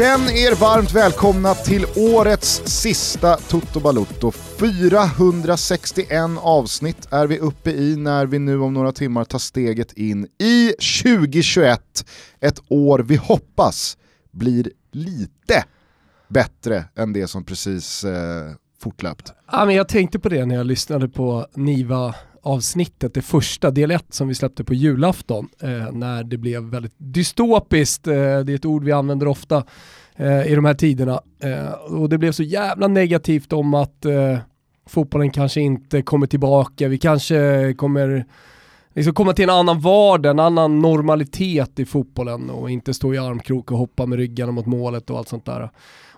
Känn er varmt välkomna till årets sista Toto Balutto. 461 avsnitt är vi uppe i när vi nu om några timmar tar steget in i 2021. Ett år vi hoppas blir lite bättre än det som precis eh, fortlöpt. Ja, men jag tänkte på det när jag lyssnade på Niva avsnittet, det första, del 1 som vi släppte på julafton, eh, när det blev väldigt dystopiskt, eh, det är ett ord vi använder ofta eh, i de här tiderna, eh, och det blev så jävla negativt om att eh, fotbollen kanske inte kommer tillbaka, vi kanske kommer liksom komma till en annan vardag, en annan normalitet i fotbollen och inte stå i armkrok och hoppa med ryggarna mot målet och allt sånt där.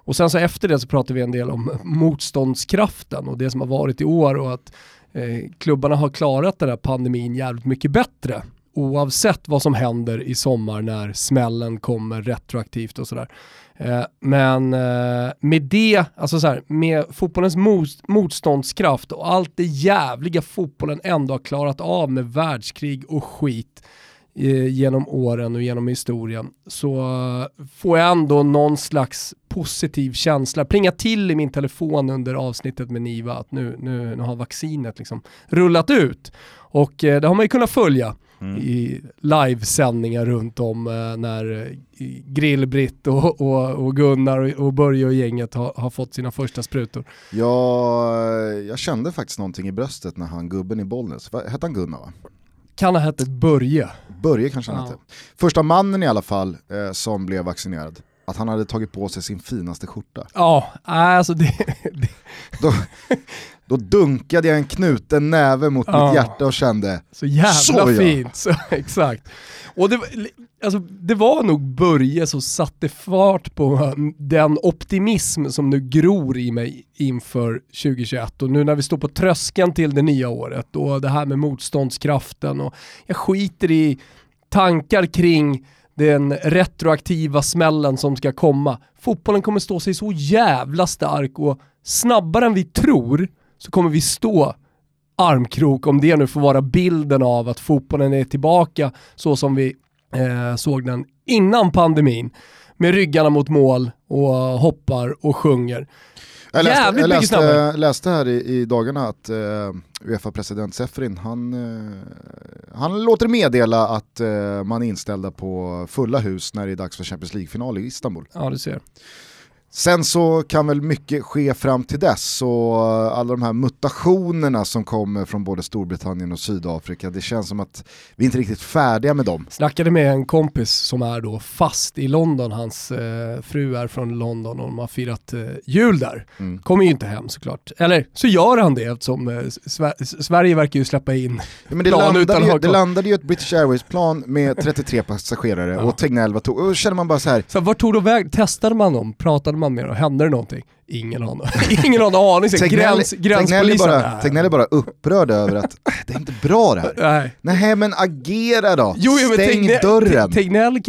Och sen så efter det så pratar vi en del om motståndskraften och det som har varit i år och att Eh, klubbarna har klarat den här pandemin jävligt mycket bättre oavsett vad som händer i sommar när smällen kommer retroaktivt och sådär. Eh, men eh, med det, alltså så här, med fotbollens motståndskraft och allt det jävliga fotbollen ändå har klarat av med världskrig och skit genom åren och genom historien så får jag ändå någon slags positiv känsla. Plinga till i min telefon under avsnittet med Niva att nu, nu, nu har vaccinet liksom rullat ut. Och det har man ju kunnat följa mm. i livesändningar runt om eh, när eh, Grillbritt och, och, och, Gunnar och, och Börje och gänget har, har, fått sina första sprutor. Ja, jag kände faktiskt någonting i bröstet när han gubben i Bollnäs, hette han Gunnar va? Kan ha hette Börje. Börje kanske han ja. hette. Första mannen i alla fall eh, som blev vaccinerad att han hade tagit på sig sin finaste skjorta. Ja, alltså det... det. Då, då dunkade jag en knuten näve mot ja. mitt hjärta och kände Så jävla så fint, så, exakt. Och det, alltså, det var nog Börje som satte fart på den optimism som nu gror i mig inför 2021 och nu när vi står på tröskeln till det nya året och det här med motståndskraften och jag skiter i tankar kring den retroaktiva smällen som ska komma. Fotbollen kommer stå sig så jävla stark och snabbare än vi tror så kommer vi stå armkrok, om det nu får vara bilden av att fotbollen är tillbaka så som vi eh, såg den innan pandemin. Med ryggarna mot mål och hoppar och sjunger. Jag läste, Jävligt jag läste, läste här i, i, dagarna att uh, Uefa-president Sefrin, han, uh, han låter meddela att uh, man är inställda på fulla hus när det är dags för Champions League-final i Istanbul. Ja, du ser. Sen så kan väl mycket ske fram till dess och alla de här mutationerna som kommer från både Storbritannien och Sydafrika, det känns som att vi inte är riktigt färdiga med dem. Snackade med en kompis som är då fast i London, hans eh, fru är från London och de har firat eh, jul där. Mm. Kommer ju inte hem såklart. Eller så gör han det eftersom eh, Sver Sverige verkar ju släppa in ja, men det plan landade utan ju, Det landade ju ett British Airways-plan med 33 passagerare ja. och Tegnell var tog, och då känner man bara så här. Så vart tog de väg? Testade man dem? Pratade man med och Hände det någonting? Ingen aning. Ingen aning. Gräns, gränspolisen. Tegnell är bara upprörd över att äh, det är inte bra det här. Nej, Nej men agera då. Jo, jo, Stäng Tegnell, dörren. Tegnell,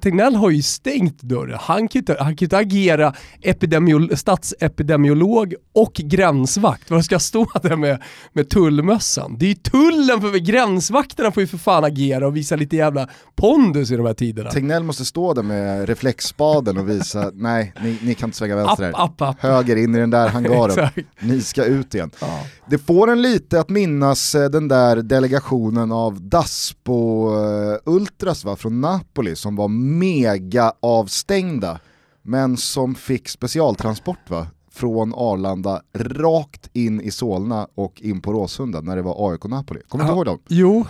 Tegnell har ju stängt dörren. Han kan ju inte, han kan inte agera epidemiol, statsepidemiolog och gränsvakt. Vad ska stå där med, med tullmössan? Det är ju tullen, för gränsvakterna får ju för fan agera och visa lite jävla pondus i de här tiderna. Tegnell måste stå där med reflexspaden och visa, nej, ni, ni kan inte svänga vänster här. App, app. Höger in i den där hangaren. Ni ska ut igen. Ja. Det får en lite att minnas eh, den där delegationen av Daspo-ultras va, från Napoli som var mega avstängda men som fick specialtransport va? Från Arlanda rakt in i Solna och in på Råsunda när det var AIK Napoli. Kommer du ja, ihåg dem? Jo,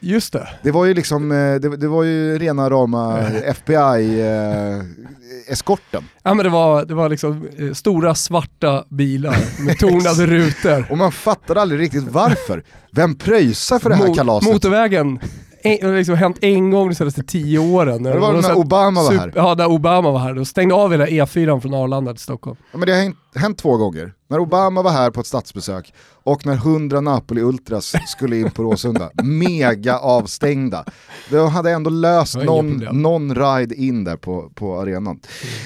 just det. Det var ju liksom, eh, det, det var ju rena rama FBI-eskorten. Eh, ja men det var, det var liksom eh, stora svarta bilar med tonade rutor. och man fattade aldrig riktigt varför. Vem pröjsar för det här Mot, kalaset? Motorvägen har liksom hänt en gång de senaste tio åren. Det var när Obama var här? Ja, när Obama var här. Då stängde av hela E4 från Arlanda till Stockholm. Ja, men det har hänt, hänt två gånger. När Obama var här på ett statsbesök och när 100 Napoli-ultras skulle in på Råsunda. Mega avstängda. De hade ändå löst någon, någon ride in där på, på arenan.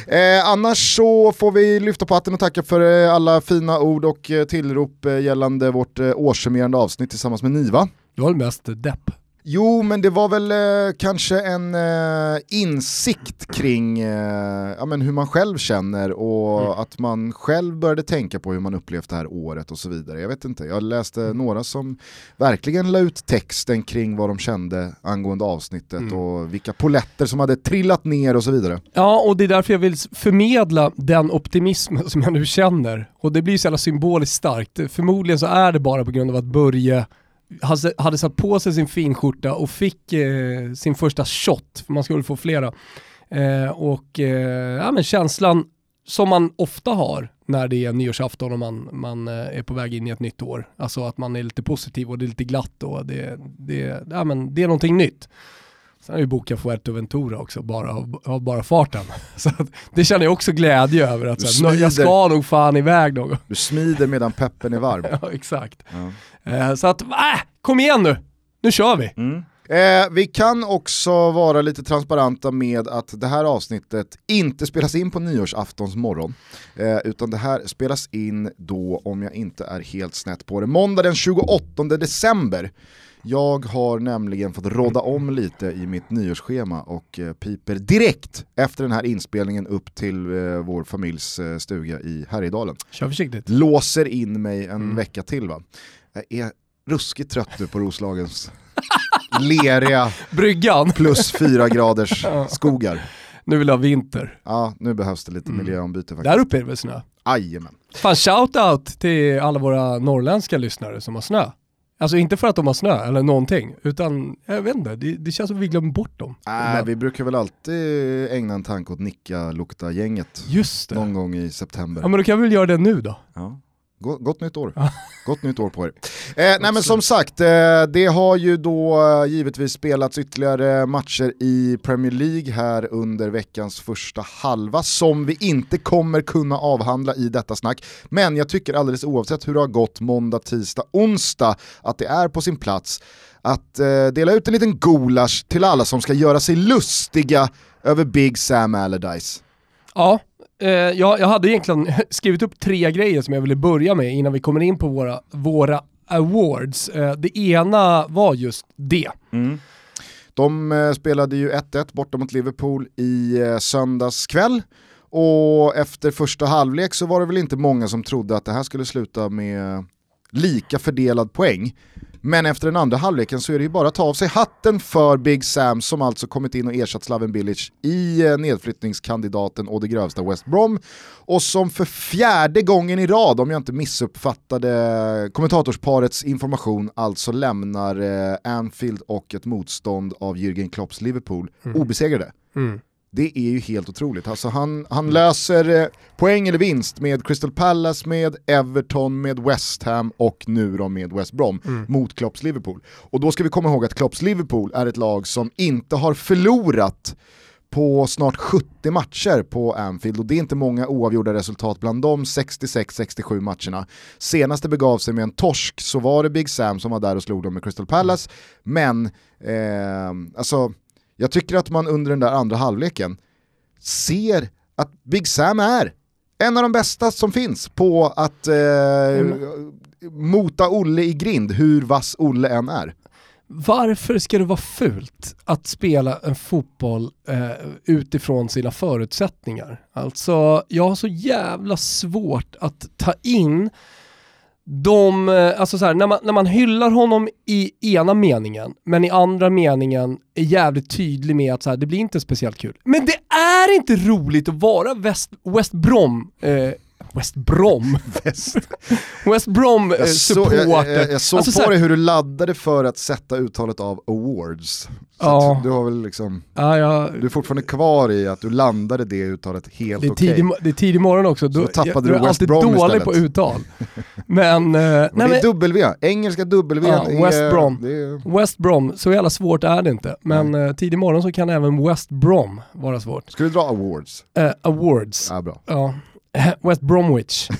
Eh, annars så får vi lyfta på hatten och tacka för eh, alla fina ord och eh, tillrop eh, gällande vårt årssummerande avsnitt tillsammans med Niva. Det var mest depp. Jo, men det var väl eh, kanske en eh, insikt kring eh, ja, men hur man själv känner och mm. att man själv började tänka på hur man upplevt det här året och så vidare. Jag vet inte, jag läste mm. några som verkligen la ut texten kring vad de kände angående avsnittet mm. och vilka poletter som hade trillat ner och så vidare. Ja, och det är därför jag vill förmedla den optimism som jag nu känner. Och det blir så jävla symboliskt starkt. Förmodligen så är det bara på grund av att Börje hade, hade satt på sig sin finskjorta och fick eh, sin första shot, för man skulle få flera. Eh, och eh, ja, men känslan som man ofta har när det är nyårsafton och man, man eh, är på väg in i ett nytt år. Alltså att man är lite positiv och det är lite glatt och det, det, ja, men det är någonting nytt. Sen har vi bokat Fuerteventura också, bara av bara farten. Så det känner jag också glädje över, att så jag ska nog fan iväg någon Du smider medan peppen är varm. ja, exakt. Ja. Eh, så att, äh, kom igen nu, nu kör vi. Mm. Eh, vi kan också vara lite transparenta med att det här avsnittet inte spelas in på nyårsaftons morgon. Eh, utan det här spelas in då, om jag inte är helt snett på det, måndag den 28 december. Jag har nämligen fått råda om lite i mitt nyårsschema och eh, piper direkt efter den här inspelningen upp till eh, vår familjs stuga i Härjedalen. Kör försiktigt. Låser in mig en mm. vecka till va. Jag är ruskigt trött nu på Roslagens leriga Bryggan. plus fyra graders skogar. Nu vill jag ha vinter. Ja, nu behövs det lite mm. miljöombyte faktiskt. Där uppe är det väl snö? Jajamän. Fan shout-out till alla våra norrländska lyssnare som har snö. Alltså inte för att de har snö eller någonting, utan jag vet inte, det, det känns som att vi glömmer bort dem. Nej, vi brukar väl alltid ägna en tanke åt Nicka-lukta-gänget. Just det. Någon gång i september. Ja men då kan vi väl göra det nu då. Ja. Gott nytt år. Gott nytt år på er. Eh, nej men som sagt, eh, det har ju då eh, givetvis spelats ytterligare matcher i Premier League här under veckans första halva som vi inte kommer kunna avhandla i detta snack. Men jag tycker alldeles oavsett hur det har gått måndag, tisdag, onsdag att det är på sin plats att eh, dela ut en liten gulasch till alla som ska göra sig lustiga över Big Sam Allardyce. Ja, Eh, jag, jag hade egentligen skrivit upp tre grejer som jag ville börja med innan vi kommer in på våra, våra awards. Eh, det ena var just det. Mm. De eh, spelade ju 1-1 borta mot Liverpool i eh, söndags kväll. Och efter första halvlek så var det väl inte många som trodde att det här skulle sluta med eh, lika fördelad poäng. Men efter den andra halvleken så är det ju bara att ta av sig hatten för Big Sam som alltså kommit in och ersatt Slaven Bilic i eh, nedflyttningskandidaten och det grövsta West Brom. Och som för fjärde gången i rad, om jag inte missuppfattade kommentatorsparets information, alltså lämnar eh, Anfield och ett motstånd av Jürgen Klopps Liverpool mm. obesegrade. Mm. Det är ju helt otroligt. Alltså han, han löser eh, poäng eller vinst med Crystal Palace, med Everton, med West Ham och nu då med West Brom mm. mot Klopps Liverpool. Och då ska vi komma ihåg att Klopps Liverpool är ett lag som inte har förlorat på snart 70 matcher på Anfield och det är inte många oavgjorda resultat bland de 66-67 matcherna. Senast det begav sig med en torsk så var det Big Sam som var där och slog dem med Crystal Palace, men eh, alltså jag tycker att man under den där andra halvleken ser att Big Sam är en av de bästa som finns på att eh, mm. mota Olle i grind, hur vass Olle än är. Varför ska det vara fult att spela en fotboll eh, utifrån sina förutsättningar? Alltså, jag har så jävla svårt att ta in de, eh, alltså så här, när, man, när man hyllar honom i ena meningen, men i andra meningen är jävligt tydlig med att så här, det blir inte speciellt kul. Men det är inte roligt att vara West, West Brom eh, West Brom. West, West Brom jag supporter. Så, jag, jag, jag såg alltså, på dig hur du laddade för att sätta uttalet av awards. Så ja. du har väl liksom, ja, ja. du är fortfarande kvar i att du landade det uttalet helt okej. Okay. Det är tidig morgon också, då, så tappade jag, du West Brom dålig på uttal. men, eh, men nej, det är W, engelska W. Ja, West Brom. Är... West Brom, så jävla svårt är det inte. Men eh, tidig morgon så kan även West Brom vara svårt. Ska du dra awards? Uh, awards. Ja, bra. Ja. West Bromwich.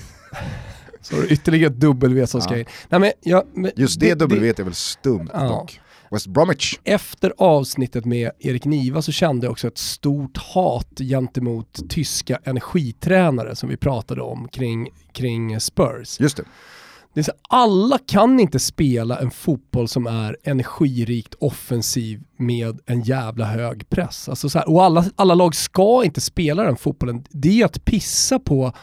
Så ytterligare ett W som ska in. Nej, men, ja, men, Just det, det W är väl stumt ja. dock. West Bromwich. Efter avsnittet med Erik Niva så kände jag också ett stort hat gentemot tyska energitränare som vi pratade om kring, kring Spurs. Just det det är så, alla kan inte spela en fotboll som är energirikt offensiv med en jävla hög press. Alltså så här, och alla, alla lag ska inte spela den fotbollen. Det är att pissa på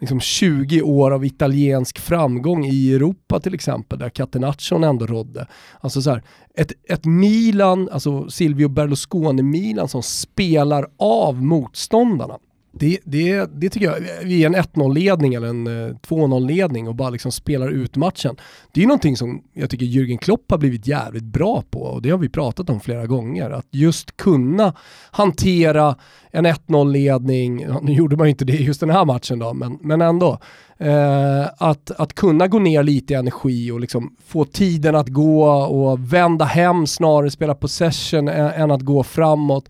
liksom 20 år av italiensk framgång i Europa till exempel, där Catenaccion ändå rådde. Alltså så här, ett, ett Milan, alltså Silvio Berlusconi-Milan som spelar av motståndarna. Det, det, det tycker jag, i en 1-0-ledning eller en eh, 2-0-ledning och bara liksom spelar ut matchen. Det är någonting som jag tycker Jürgen Klopp har blivit jävligt bra på och det har vi pratat om flera gånger. Att just kunna hantera en 1-0-ledning, nu gjorde man ju inte det just den här matchen då, men, men ändå. Eh, att, att kunna gå ner lite i energi och liksom få tiden att gå och vända hem snarare spela possession än, än att gå framåt.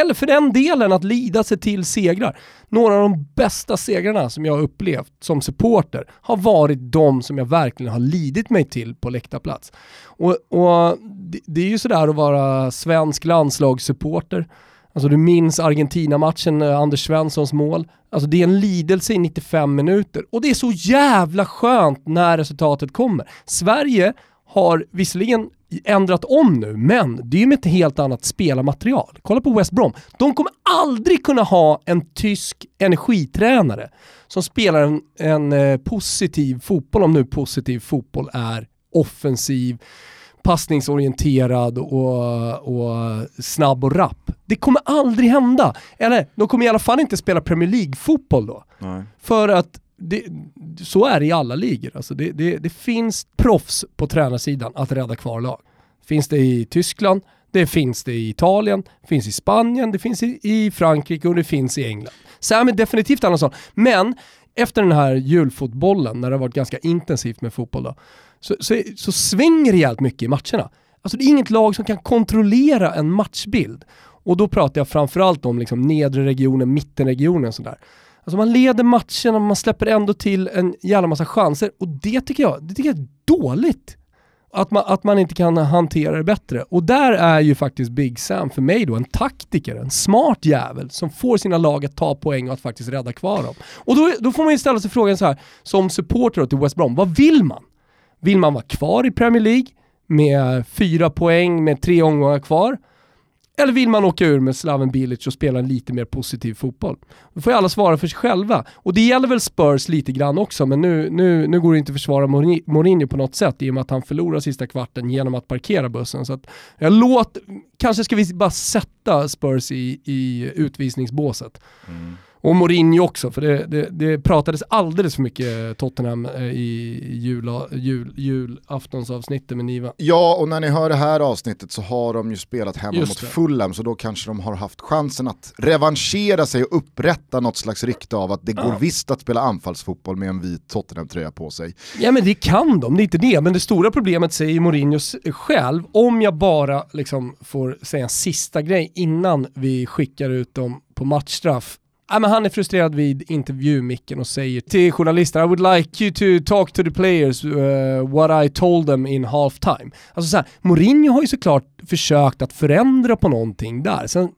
Eller för den delen att lida sig till segrar. Några av de bästa segrarna som jag har upplevt som supporter har varit de som jag verkligen har lidit mig till på läktarplats. Och, och det, det är ju sådär att vara svensk landslagssupporter Alltså du minns Argentina-matchen, eh, Anders Svenssons mål. Alltså det är en lidelse i 95 minuter och det är så jävla skönt när resultatet kommer. Sverige har visserligen ändrat om nu, men det är ju med ett helt annat spelarmaterial. Kolla på West Brom. De kommer aldrig kunna ha en tysk energitränare som spelar en, en eh, positiv fotboll, om nu positiv fotboll är offensiv, passningsorienterad och, och snabb och rapp. Det kommer aldrig hända. Eller de kommer i alla fall inte spela Premier League-fotboll då. Nej. För att det, så är det i alla ligor. Alltså det, det, det, finns proffs på tränarsidan att rädda kvar lag. Finns det i Tyskland, det finns det i Italien, det finns i Spanien, det finns i, i Frankrike och det finns i England. Sam är definitivt en sån. Men efter den här julfotbollen, när det har varit ganska intensivt med fotboll då, så, så, så svänger det jävligt mycket i matcherna. Alltså det är inget lag som kan kontrollera en matchbild. Och då pratar jag framförallt om liksom nedre regionen, mittenregionen sådär. Alltså man leder matchen och man släpper ändå till en jävla massa chanser och det tycker jag, det tycker jag är dåligt. Att man, att man inte kan hantera det bättre. Och där är ju faktiskt Big Sam för mig då en taktiker, en smart jävel som får sina lag att ta poäng och att faktiskt rädda kvar dem. Och då, då får man ju ställa sig frågan så här, som supporter till West Brom, vad vill man? Vill man vara kvar i Premier League med fyra poäng med tre omgångar kvar? Eller vill man åka ur med Slaven Bilic och spela en lite mer positiv fotboll? Då får ju alla svara för sig själva. Och det gäller väl Spurs lite grann också, men nu, nu, nu går det inte att försvara Mourinho på något sätt i och med att han förlorar sista kvarten genom att parkera bussen. Så att jag låt, kanske ska vi bara sätta Spurs i, i utvisningsbåset. Mm. Och Mourinho också, för det, det, det, pratades alldeles för mycket Tottenham eh, i jul, jul, julaftonsavsnittet med Niva. Ja, och när ni hör det här avsnittet så har de ju spelat hemma Just mot det. Fulham, så då kanske de har haft chansen att revanschera sig och upprätta något slags rykte av att det går ja. visst att spela anfallsfotboll med en vit Tottenham-tröja på sig. Ja men det kan de, det är inte det. Men det stora problemet säger Mourinho själv, om jag bara liksom får säga en sista grej innan vi skickar ut dem på matchstraff Ja, men han är frustrerad vid intervjumicken och säger till journalister I would like you to talk to the players uh, what I told them in half time. Alltså så här, Mourinho har ju såklart försökt att förändra på någonting där. Sen,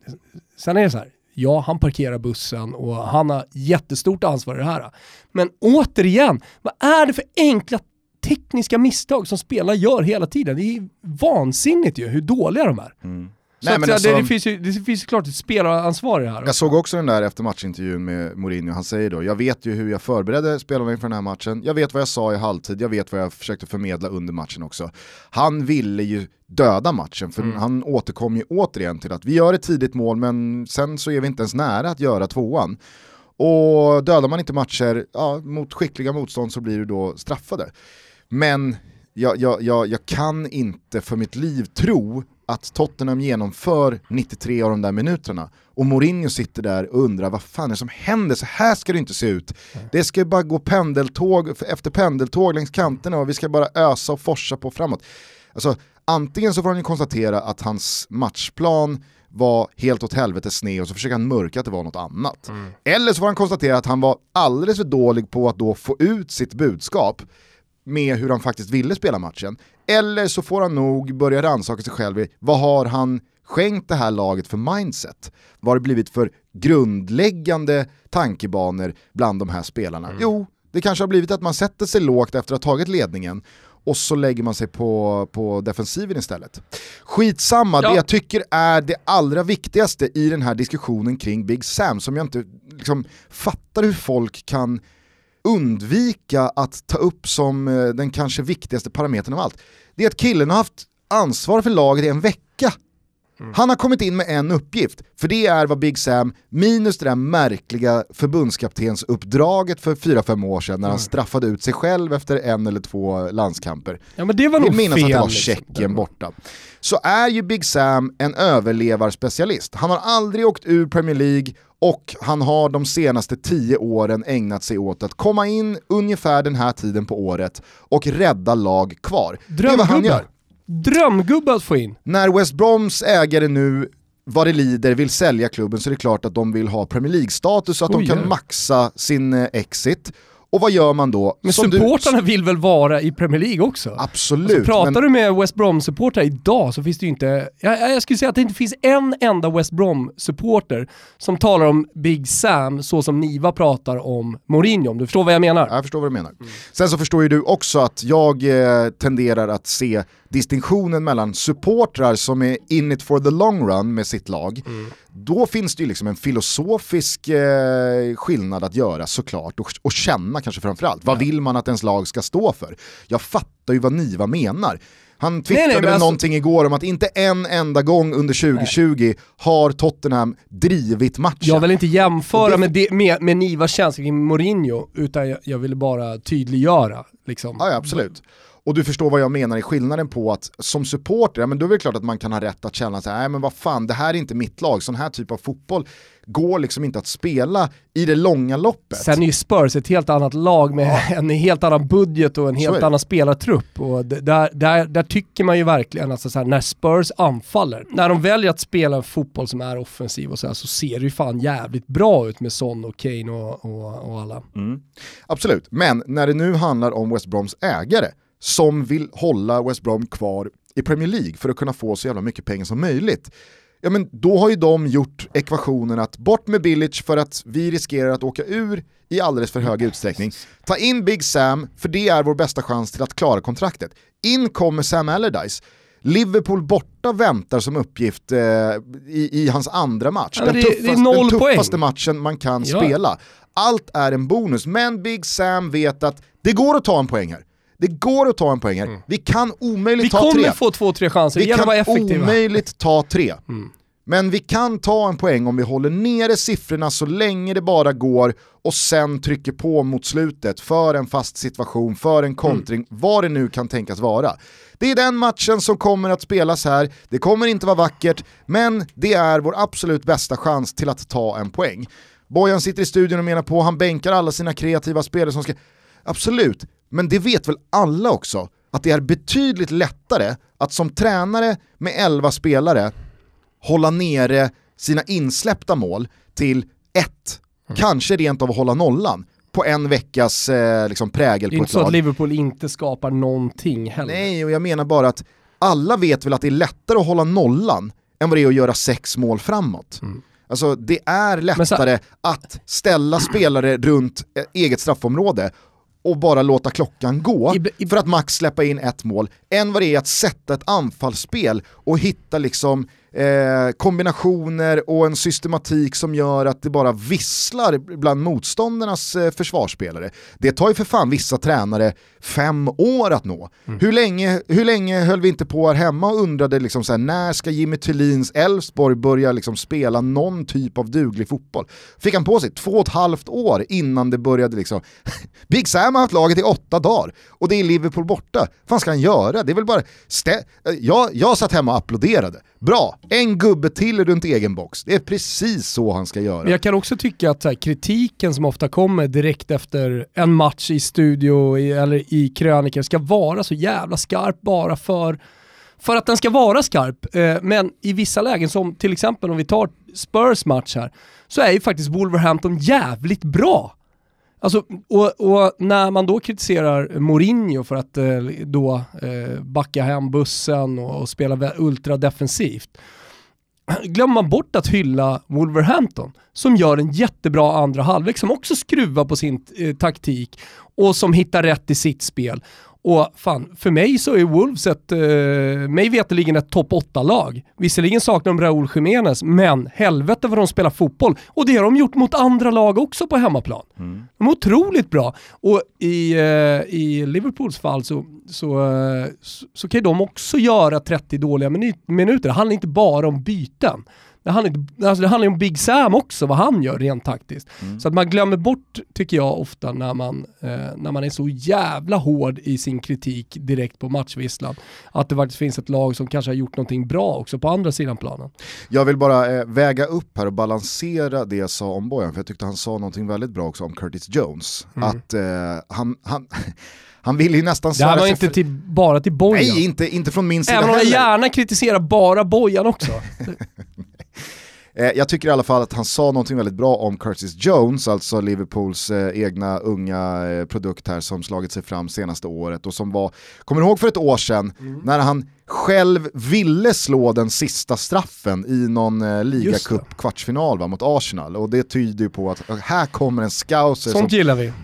sen är det så här, ja han parkerar bussen och han har jättestort ansvar i det här. Men återigen, vad är det för enkla tekniska misstag som spelare gör hela tiden? Det är vansinnigt ju hur dåliga de är. Mm. Nej, men alltså, det, det, finns ju, det finns ju klart ett spelaransvar i det här. Jag såg också den där efter matchintervjun med Mourinho, han säger då, jag vet ju hur jag förberedde spelarna inför den här matchen, jag vet vad jag sa i halvtid, jag vet vad jag försökte förmedla under matchen också. Han ville ju döda matchen, för mm. han återkom ju återigen till att vi gör ett tidigt mål men sen så är vi inte ens nära att göra tvåan. Och dödar man inte matcher ja, mot skickliga motstånd så blir du då straffade. Men jag, jag, jag, jag kan inte för mitt liv tro att Tottenham genomför 93 av de där minuterna och Mourinho sitter där och undrar vad fan är det som händer, så här ska det inte se ut. Det ska bara gå pendeltåg efter pendeltåg längs kanterna och vi ska bara ösa och forsa på framåt. Alltså, antingen så får han ju konstatera att hans matchplan var helt åt helvete sned och så försöker han mörka att det var något annat. Mm. Eller så får han konstatera att han var alldeles för dålig på att då få ut sitt budskap med hur han faktiskt ville spela matchen. Eller så får han nog börja rannsaka sig själv i vad har han skänkt det här laget för mindset? Vad har det blivit för grundläggande tankebanor bland de här spelarna? Mm. Jo, Det kanske har blivit att man sätter sig lågt efter att ha tagit ledningen och så lägger man sig på, på defensiven istället. Skitsamma, ja. det jag tycker är det allra viktigaste i den här diskussionen kring Big Sam, som jag inte liksom, fattar hur folk kan undvika att ta upp som eh, den kanske viktigaste parametern av allt. Det är att killen har haft ansvar för laget i en vecka. Mm. Han har kommit in med en uppgift, för det är vad Big Sam, minus det där märkliga förbundskaptensuppdraget för 4-5 år sedan när mm. han straffade ut sig själv efter en eller två landskamper. Ja men det var nog minnas fel. att det var liksom. Tjeckien borta. Så är ju Big Sam en överlevarspecialist. Han har aldrig åkt ur Premier League och han har de senaste tio åren ägnat sig åt att komma in ungefär den här tiden på året och rädda lag kvar. Det är vad han gör. Drömgubbe att få in. När West Broms ägare nu vad det lider vill sälja klubben så är det klart att de vill ha Premier League-status så att Oj, de kan maxa sin eh, exit. Och vad gör man då? Men supportrarna du... vill väl vara i Premier League också? Absolut. Alltså, pratar men... du med West Brom-supportrar idag så finns det ju inte, jag, jag, skulle säga att det inte finns en enda West Brom-supporter som talar om Big Sam så som Niva pratar om Mourinho, om du förstår vad jag menar? Jag förstår vad du menar. Mm. Sen så förstår ju du också att jag eh, tenderar att se distinktionen mellan supportrar som är in it for the long run med sitt lag, mm. då finns det ju liksom en filosofisk eh, skillnad att göra såklart och, och känna kanske framförallt. Vad vill man att ens lag ska stå för? Jag fattar ju vad Niva menar. Han twittrade nej, nej, alltså... någonting igår om att inte en enda gång under 2020 nej. har Tottenham drivit matchen. Jag vill inte jämföra det... med, det, med, med Nivas känsla kring Mourinho, utan jag, jag ville bara tydliggöra. Liksom. Ja, ja, absolut och du förstår vad jag menar i skillnaden på att som supporter, ja, men då är det klart att man kan ha rätt att känna så här, nej men vad fan, det här är inte mitt lag, sån här typ av fotboll går liksom inte att spela i det långa loppet. Sen är ju Spurs ett helt annat lag med ja. en helt annan budget och en helt annan spelartrupp. Och där, där, där tycker man ju verkligen att alltså när Spurs anfaller, när de väljer att spela en fotboll som är offensiv och så, här, så ser det ju fan jävligt bra ut med Son och Kane och, och, och alla. Mm. Absolut, men när det nu handlar om West Broms ägare som vill hålla West Brom kvar i Premier League för att kunna få så jävla mycket pengar som möjligt. Ja men då har ju de gjort ekvationen att bort med Billich för att vi riskerar att åka ur i alldeles för hög utsträckning. Ta in Big Sam, för det är vår bästa chans till att klara kontraktet. In kommer Sam Allardyce. Liverpool borta väntar som uppgift eh, i, i, hans andra match. Ja, den, det, tuffast, den tuffaste matchen man kan ja. spela. Allt är en bonus, men Big Sam vet att det går att ta en poäng här. Det går att ta en poäng här. Mm. Vi kan omöjligt vi ta tre. Vi kommer få två, tre chanser, vi kan omöjligt ta tre. Mm. Men vi kan ta en poäng om vi håller nere siffrorna så länge det bara går och sen trycker på mot slutet för en fast situation, för en kontring, mm. vad det nu kan tänkas vara. Det är den matchen som kommer att spelas här, det kommer inte vara vackert, men det är vår absolut bästa chans till att ta en poäng. Bojan sitter i studion och menar på, han bänkar alla sina kreativa spelare som ska... Absolut, men det vet väl alla också, att det är betydligt lättare att som tränare med 11 spelare hålla nere sina insläppta mål till ett, mm. kanske rent av att hålla nollan på en veckas eh, liksom prägel på ett lag. Det är inte så att Liverpool inte skapar någonting heller. Nej, och jag menar bara att alla vet väl att det är lättare att hålla nollan än vad det är att göra sex mål framåt. Mm. Alltså det är lättare så... att ställa spelare runt eh, eget straffområde och bara låta klockan gå för att max släppa in ett mål, än vad det är att sätta ett anfallsspel och hitta liksom eh, kombinationer och en systematik som gör att det bara visslar bland motståndarnas eh, försvarsspelare. Det tar ju för fan vissa tränare fem år att nå. Mm. Hur, länge, hur länge höll vi inte på här hemma och undrade liksom så här, när ska Jimmy Thulins Elfsborg börja liksom spela någon typ av duglig fotboll? Fick han på sig två och ett halvt år innan det började liksom, Big Sam har haft laget i åtta dagar och det är Liverpool borta. Vad fan ska han göra? Det är väl bara, jag, jag satt hemma och applåderade. Bra, en gubbe till runt egen box. Det är precis så han ska göra. Jag kan också tycka att här, kritiken som ofta kommer direkt efter en match i studio i, eller i krönikor ska vara så jävla skarp bara för för att den ska vara skarp, eh, men i vissa lägen som till exempel om vi tar Spurs match här, så är ju faktiskt Wolverhampton jävligt bra. Alltså, och, och, när man då kritiserar Mourinho för att eh, då eh, backa hem bussen och, och spela ultradefensivt, glömmer man bort att hylla Wolverhampton som gör en jättebra andra halvlek, som också skruvar på sin eh, taktik och som hittar rätt i sitt spel. Och fan, för mig så är Wolves ett, eh, mig veterligen ett topp 8-lag. Visserligen saknar de Raúl Jiménez, men helvete vad de spelar fotboll. Och det har de gjort mot andra lag också på hemmaplan. Mm. De är otroligt bra. Och i, eh, i Liverpools fall så, så, eh, så, så kan de också göra 30 dåliga minuter. Det handlar inte bara om byten. Det handlar, alltså det handlar om Big Sam också, vad han gör rent taktiskt. Mm. Så att man glömmer bort, tycker jag ofta, när man, eh, när man är så jävla hård i sin kritik direkt på matchvisslan, att det faktiskt finns ett lag som kanske har gjort någonting bra också på andra sidan planen. Jag vill bara eh, väga upp här och balansera det jag sa om Bojan, för jag tyckte han sa någonting väldigt bra också om Curtis Jones. Mm. Att eh, han, han han vill ju nästan svära Det här var inte för... till, bara till Bojan. Nej, inte, inte från min sida Även om jag gärna kritiserar bara Bojan också. Eh, jag tycker i alla fall att han sa någonting väldigt bra om Curtis Jones, alltså Liverpools eh, egna unga eh, produkt här som slagit sig fram senaste året och som var, kommer du ihåg för ett år sedan mm. när han själv ville slå den sista straffen i någon eh, ligacup kvartsfinal va, mot Arsenal. Och det tyder ju på att här kommer en scouser som,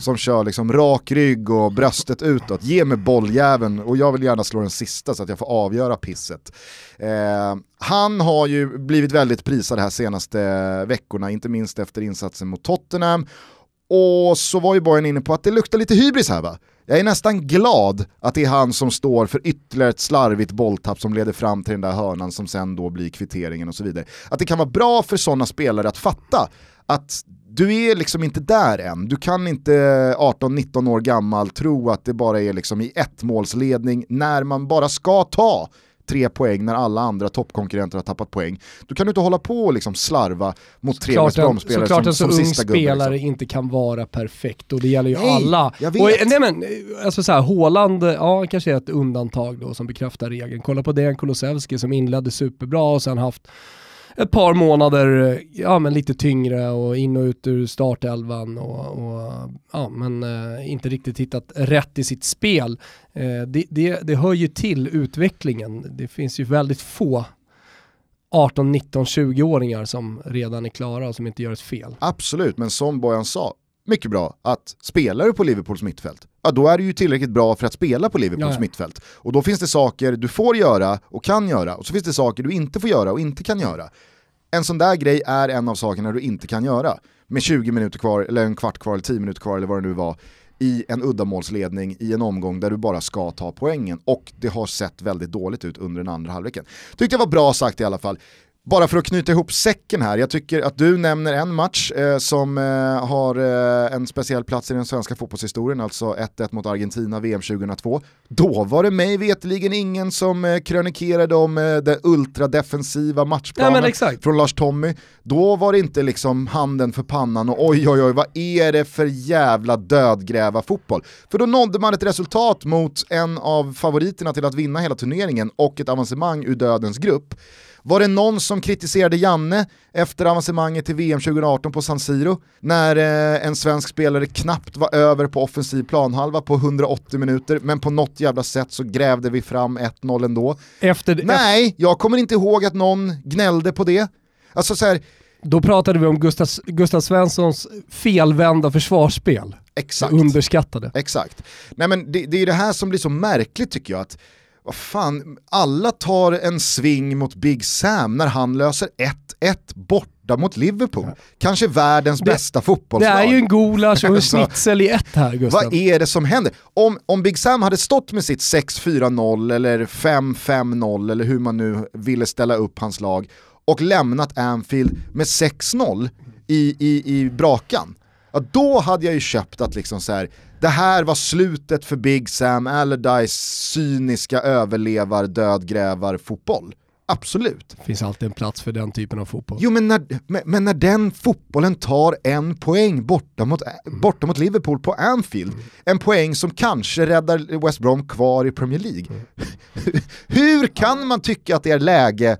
som kör liksom rak rygg och bröstet utåt, ge mig bolljäveln och jag vill gärna slå den sista så att jag får avgöra pisset. Eh, han har ju blivit väldigt prisad här senaste veckorna, inte minst efter insatsen mot Tottenham. Och så var ju Bojan inne på att det luktar lite hybris här va? Jag är nästan glad att det är han som står för ytterligare ett slarvigt bolltapp som leder fram till den där hörnan som sen då blir kvitteringen och så vidare. Att det kan vara bra för sådana spelare att fatta att du är liksom inte där än. Du kan inte 18-19 år gammal tro att det bara är liksom i ett målsledning när man bara ska ta tre poäng när alla andra toppkonkurrenter har tappat poäng. Du kan inte hålla på och liksom slarva mot tre Brom-spelare som, som, som sista en så ung spelare liksom. inte kan vara perfekt och det gäller ju nej, alla. Och, nej men, alltså så här, Håland, ja kanske är ett undantag då som bekräftar regeln. Kolla på Dejan Kulusevski som inledde superbra och sen haft ett par månader, ja men lite tyngre och in och ut ur startelvan och, och ja men eh, inte riktigt hittat rätt i sitt spel. Eh, det, det, det hör ju till utvecklingen. Det finns ju väldigt få 18, 19, 20-åringar som redan är klara och som inte gör ett fel. Absolut, men som Bojan sa, mycket bra att spelar du på Liverpools mittfält, ja då är du ju tillräckligt bra för att spela på Liverpools ja. mittfält. Och då finns det saker du får göra och kan göra, och så finns det saker du inte får göra och inte kan göra. En sån där grej är en av sakerna du inte kan göra. Med 20 minuter kvar, eller en kvart kvar, eller 10 minuter kvar eller vad det nu var, i en uddamålsledning i en omgång där du bara ska ta poängen. Och det har sett väldigt dåligt ut under den andra halvleken. Tyckte jag var bra sagt i alla fall bara för att knyta ihop säcken här, jag tycker att du nämner en match eh, som eh, har eh, en speciell plats i den svenska fotbollshistorien, alltså 1-1 mot Argentina VM 2002. Då var det mig veteligen ingen som eh, krönikerade om eh, den ultradefensiva matchplanen ja, från Lars Tommy. Då var det inte liksom handen för pannan och oj oj oj vad är det för jävla dödgräva fotboll. För då nådde man ett resultat mot en av favoriterna till att vinna hela turneringen och ett avancemang ur dödens grupp. Var det någon som kritiserade Janne efter avancemanget till VM 2018 på San Siro? När eh, en svensk spelare knappt var över på offensiv planhalva på 180 minuter, men på något jävla sätt så grävde vi fram 1-0 ändå. Efter, Nej, jag kommer inte ihåg att någon gnällde på det. Alltså så här, då pratade vi om Gustav, Gustav Svenssons felvända försvarsspel. Exakt. Underskattade. Exakt. Nej men det, det är det här som blir så märkligt tycker jag, att vad fan, alla tar en sving mot Big Sam när han löser 1-1 borta mot Liverpool. Ja. Kanske världens det, bästa fotbollslag. Det är ju en gulasch och en schnitzel i ett här Gustav. Vad är det som händer? Om, om Big Sam hade stått med sitt 6-4-0 eller 5-5-0 eller hur man nu ville ställa upp hans lag och lämnat Anfield med 6-0 i, i, i brakan, ja, då hade jag ju köpt att liksom så här, det här var slutet för Big Sam Allardyce cyniska överlevar dödgrävar fotboll. Absolut. Det finns alltid en plats för den typen av fotboll. Jo men när, men när den fotbollen tar en poäng borta mot, borta mot Liverpool på Anfield, mm. en poäng som kanske räddar West Brom kvar i Premier League. Mm. Hur kan man tycka att det är läge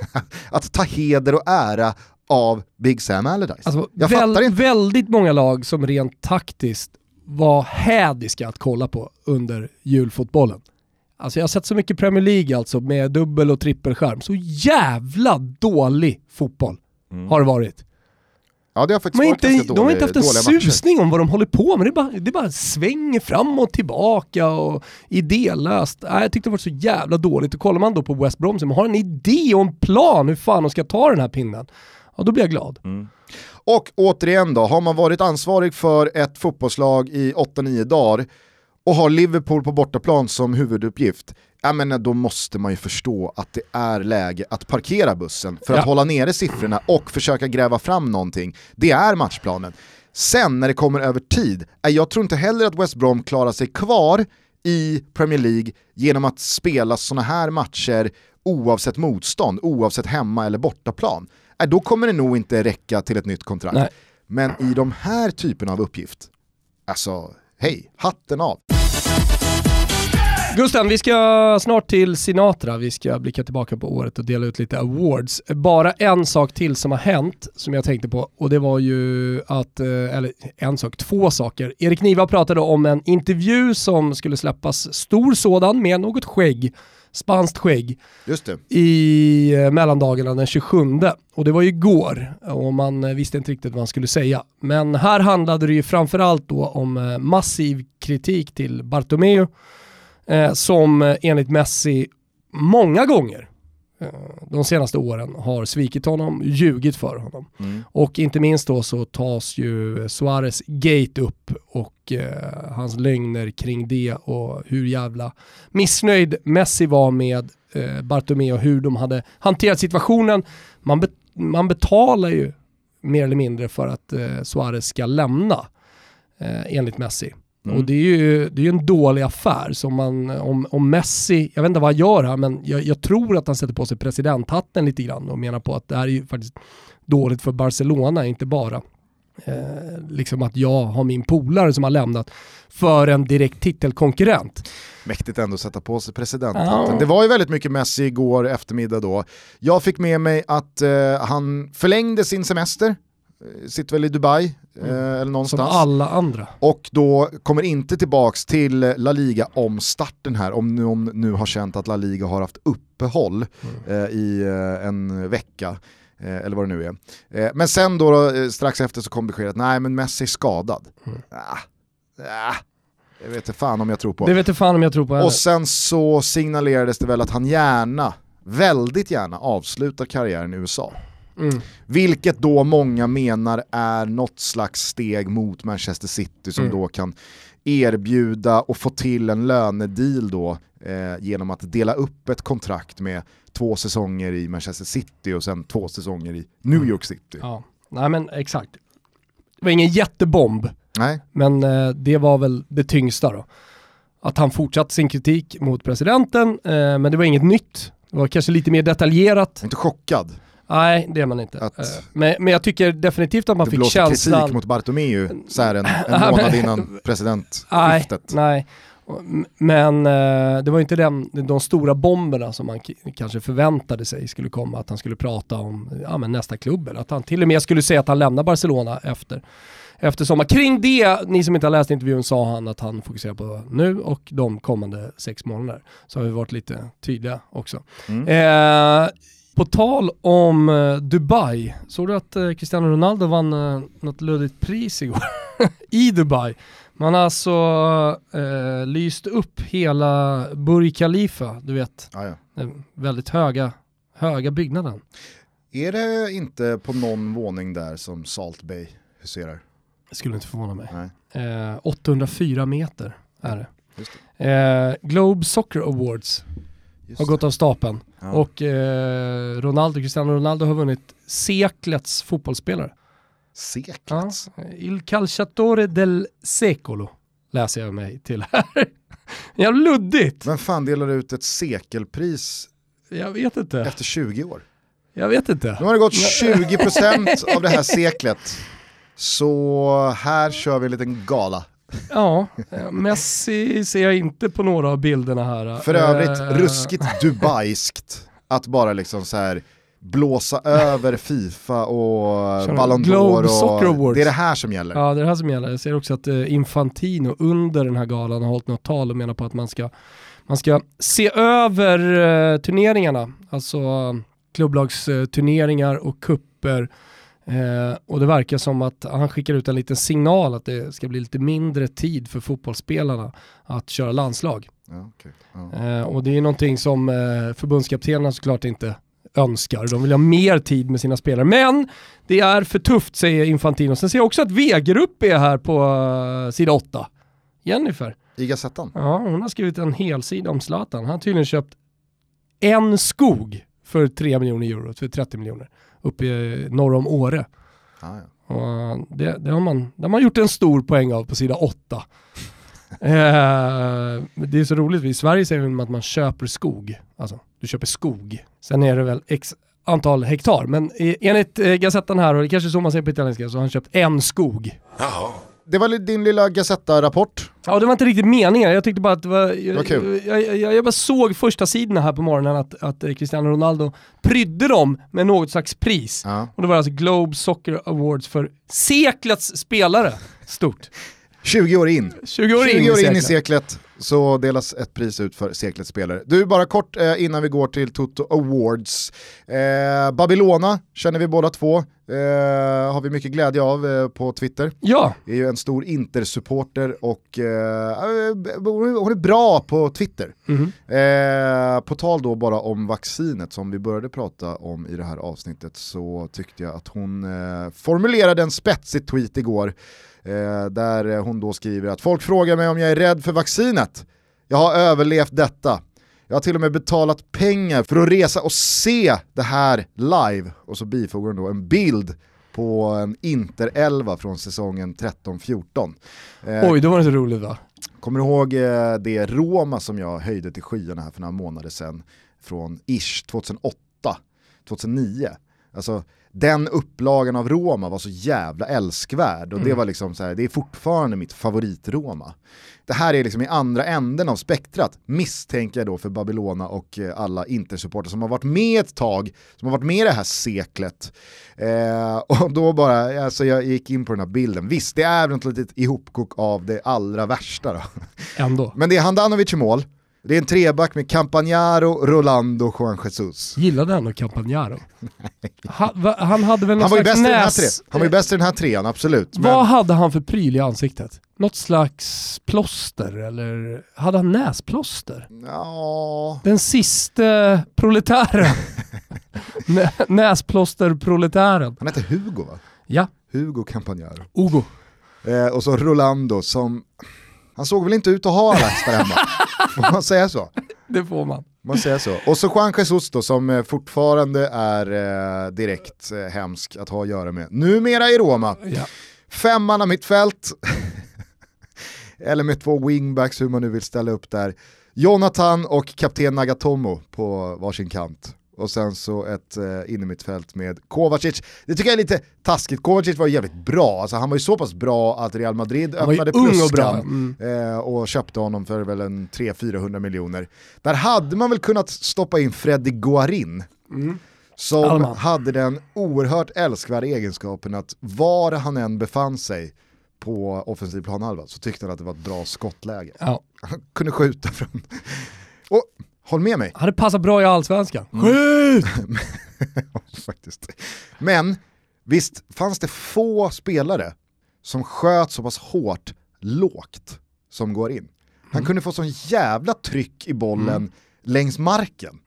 att ta heder och ära av Big Sam Allardyce? Alltså, Jag väl, fattar inte. Väldigt många lag som rent taktiskt var hädiska att kolla på under julfotbollen. Alltså jag har sett så mycket Premier League alltså med dubbel och trippelskärm. Så jävla dålig fotboll mm. har det varit. Ja det har faktiskt varit inte, dålig, De har inte haft en susning om vad de håller på med, det bara, det bara svänger fram och tillbaka och idélöst. Äh, jag tyckte det var så jävla dåligt och kollar man då på West Brom som har en idé och en plan hur fan de ska ta den här pinnen, ja då blir jag glad. Mm. Och återigen då, har man varit ansvarig för ett fotbollslag i 8-9 dagar och har Liverpool på bortaplan som huvuduppgift, ja, men då måste man ju förstå att det är läge att parkera bussen för att ja. hålla nere siffrorna och försöka gräva fram någonting. Det är matchplanen. Sen när det kommer över tid, jag tror inte heller att West Brom klarar sig kvar i Premier League genom att spela sådana här matcher oavsett motstånd, oavsett hemma eller bortaplan. Då kommer det nog inte räcka till ett nytt kontrakt. Nej. Men i de här typerna av uppgift, alltså hej, hatten av. Gusten, vi ska snart till Sinatra, vi ska blicka tillbaka på året och dela ut lite awards. Bara en sak till som har hänt som jag tänkte på och det var ju att, eh, eller en sak, två saker. Erik Niva pratade om en intervju som skulle släppas, stor sådan med något skägg spanskt skägg i eh, mellandagarna den 27. Och det var ju igår och man eh, visste inte riktigt vad man skulle säga. Men här handlade det ju framförallt då om eh, massiv kritik till Bartomeu eh, som enligt Messi många gånger de senaste åren har svikit honom, ljugit för honom. Mm. Och inte minst då så tas ju Suarez gate upp och eh, hans lögner kring det och hur jävla missnöjd Messi var med eh, Bartomeu och hur de hade hanterat situationen. Man, be man betalar ju mer eller mindre för att eh, Suarez ska lämna eh, enligt Messi. Mm. Och det är ju det är en dålig affär. Så man, om, om Messi, jag vet inte vad han gör här, men jag, jag, tror att han sätter på sig presidenthatten lite grann och menar på att det här är ju faktiskt dåligt för Barcelona, inte bara eh, liksom att jag har min polare som har lämnat för en direkt titelkonkurrent. Mäktigt ändå att sätta på sig presidenthatten. Ja. Det var ju väldigt mycket Messi igår eftermiddag då. Jag fick med mig att eh, han förlängde sin semester Eh, sitter väl i Dubai mm. eh, eller någonstans. Som alla andra. Och då kommer inte tillbaks till La Liga om starten här, om de nu har känt att La Liga har haft uppehåll mm. eh, i eh, en vecka. Eh, eller vad det nu är. Eh, men sen då, då strax efter så kom beskedet, nej men Messi är skadad. Mm. Ah, ah, jag vet inte fan om jag tror på. Det vet inte fan om jag tror på heller. Och sen så signalerades det väl att han gärna, väldigt gärna avslutar karriären i USA. Mm. Vilket då många menar är något slags steg mot Manchester City som mm. då kan erbjuda och få till en lönedeal då eh, genom att dela upp ett kontrakt med två säsonger i Manchester City och sen två säsonger i New mm. York City. Ja, nej men exakt. Det var ingen jättebomb, nej. men eh, det var väl det tyngsta då. Att han fortsatte sin kritik mot presidenten, eh, men det var inget nytt. Det var kanske lite mer detaljerat. Inte chockad. Nej, det är man inte. Att, uh, men, men jag tycker definitivt att man fick känslan... kritik mot Bartomeu så här en, en månad innan presidentskiftet. Nej, nej. Men uh, det var inte den, de stora bomberna som man kanske förväntade sig skulle komma, att han skulle prata om ja, nästa klubb, eller att han till och med skulle säga att han lämnar Barcelona efter, efter sommar. Kring det, ni som inte har läst intervjun, sa han att han fokuserar på nu och de kommande sex månaderna. Så har vi varit lite tydliga också. Mm. Uh, på tal om eh, Dubai, såg du att eh, Cristiano Ronaldo vann eh, något luddigt pris igår? I Dubai. Man har alltså eh, lyst upp hela Burj Khalifa, du vet. Ah, ja. Den väldigt höga, höga byggnaden. Är det inte på någon våning där som Salt Bay huserar? Det skulle inte förvåna mig. Eh, 804 meter är det. det. Eh, Globe Soccer Awards Just har gått av stapeln. Ja. Och eh, Ronaldo, Cristiano Ronaldo har vunnit seklets fotbollsspelare. Seklets? Ja. Il calciatore del secolo läser jag mig till här. Jävla luddigt. Vem fan delar ut ett sekelpris jag vet inte. efter 20 år? Jag vet inte. Nu har det gått 20% av det här seklet. Så här kör vi en liten gala. Ja, Messi ser jag inte på några av bilderna här. För övrigt, uh, ruskigt dubaiskt att bara liksom så här blåsa över Fifa och Ballon d'Or. Och det är det här som gäller. Ja, det är det här som gäller. Jag ser också att eh, Infantino under den här galan har hållit något tal och menar på att man ska, man ska se över eh, turneringarna, alltså eh, klubblagsturneringar och kupper. Eh, och det verkar som att han skickar ut en liten signal att det ska bli lite mindre tid för fotbollsspelarna att köra landslag. Ja, okej. ja. Eh, och det är någonting som eh, förbundskaptenerna såklart inte önskar. De vill ha mer tid med sina spelare. Men det är för tufft säger Infantino. Sen ser jag också att V-grupp är här på uh, sida 8. Jennifer. I Gazettan? Ja, hon har skrivit en hel sida om Zlatan. Han har tydligen köpt en skog för 3 miljoner euro, för 30 miljoner, uppe i norr om Åre. Ja, ja. Och det, det, har man, det har man gjort en stor poäng av på sida 8. eh, det är så roligt, i Sverige säger man att man köper skog. Alltså, du köper skog. Sen är det väl x antal hektar, men enligt eh, Gazettan här, och det kanske är så man säger på italienska, så har han köpt en skog. Det var din lilla Gazetta-rapport. Ja, det var inte riktigt meningen. Jag tyckte bara att det var... Jag, var kul. jag, jag, jag bara såg första sidorna här på morgonen att, att Cristiano Ronaldo prydde dem med något slags pris. Ja. Och det var alltså Globe Soccer Awards för seklets spelare. Stort. 20 år in. 20 år 20 in, år in i seklet. så delas ett pris ut för seklets spelare. Du, bara kort eh, innan vi går till Toto Awards. Eh, Babylona känner vi båda två, eh, har vi mycket glädje av eh, på Twitter. Ja, är ju en stor Inter-supporter och eh, hon är bra på Twitter. Mhm. Eh, på tal då bara om vaccinet som vi började prata om i det här avsnittet så tyckte jag att hon eh, formulerade en spetsig tweet igår eh, där hon då skriver att folk frågar mig om jag är rädd för vaccinet. Jag har överlevt detta. Jag har till och med betalat pengar för att resa och se det här live. Och så bifogar hon då en bild på en Inter-11 från säsongen 13-14. Eh, oj då var det så roligt va? Kommer du ihåg eh, det Roma som jag höjde till skyarna här för några månader sedan? Från ish 2008, 2009. Alltså den upplagan av Roma var så jävla älskvärd och det Mm. var liksom så här, det är fortfarande mitt favorit-Roma. Det här är liksom i andra änden av spektrat, misstänker jag då för Babylona och eh, alla Intersupportrar som har varit med ett tag, som har varit med i det här seklet. Eh, och då bara, alltså jag gick in på den här bilden, visst det är ett litet ihopkok av det allra värsta då. Ändå. Men det är Handanovic i mål, det är en treback med Campagnaro, Rolando och Juan Jesus. Gillade ändå Campagnaro. Han, han hade väl någon Han var, slags bäst i den här näs... han var ju bäst i den här trean, absolut. Men, Vad hade han för pryl i ansiktet? Något slags plåster eller hade han näsplåster? ja, Den sista proletären. Nä, Näsplåsterproletären. han hette Hugo va? Ja, Hugo Campagnaro. Ogo. Eh, och så Rolando som, han såg väl inte ut att ha Alax där hemma. Får man säga så? Det får man. Man säger så. Och så Juan Jesus då som eh, fortfarande är eh, direkt eh, hemsk att ha att göra med. Numera i Roma. Ja. Femman av mittfält. Eller med två wingbacks hur man nu vill ställa upp där. Jonathan och kapten Nagatomo på varsin kant. Och sen så ett eh, innermittfält med Kovacic. Det tycker jag är lite taskigt. Kovacic var ju jävligt bra. Alltså, han var ju så pass bra att Real Madrid Han öppnade pluskan Mm. eh, och köpte honom för väl en 300-400 miljoner. Där hade man väl kunnat stoppa in Freddy Guarin. Mm. Som Allman. hade den oerhört älskvärda egenskapen att var han än befann sig på offensiv planhalva så tyckte han att det var ett bra skottläge. Ja. Han kunde skjuta från... Och håll med mig, Hade passat bra i allsvenskan. Mm. Skjut! faktiskt. Men visst fanns det få spelare som sköt så pass hårt lågt som går in. Han Mm. kunde få sån jävla tryck i bollen längs marken.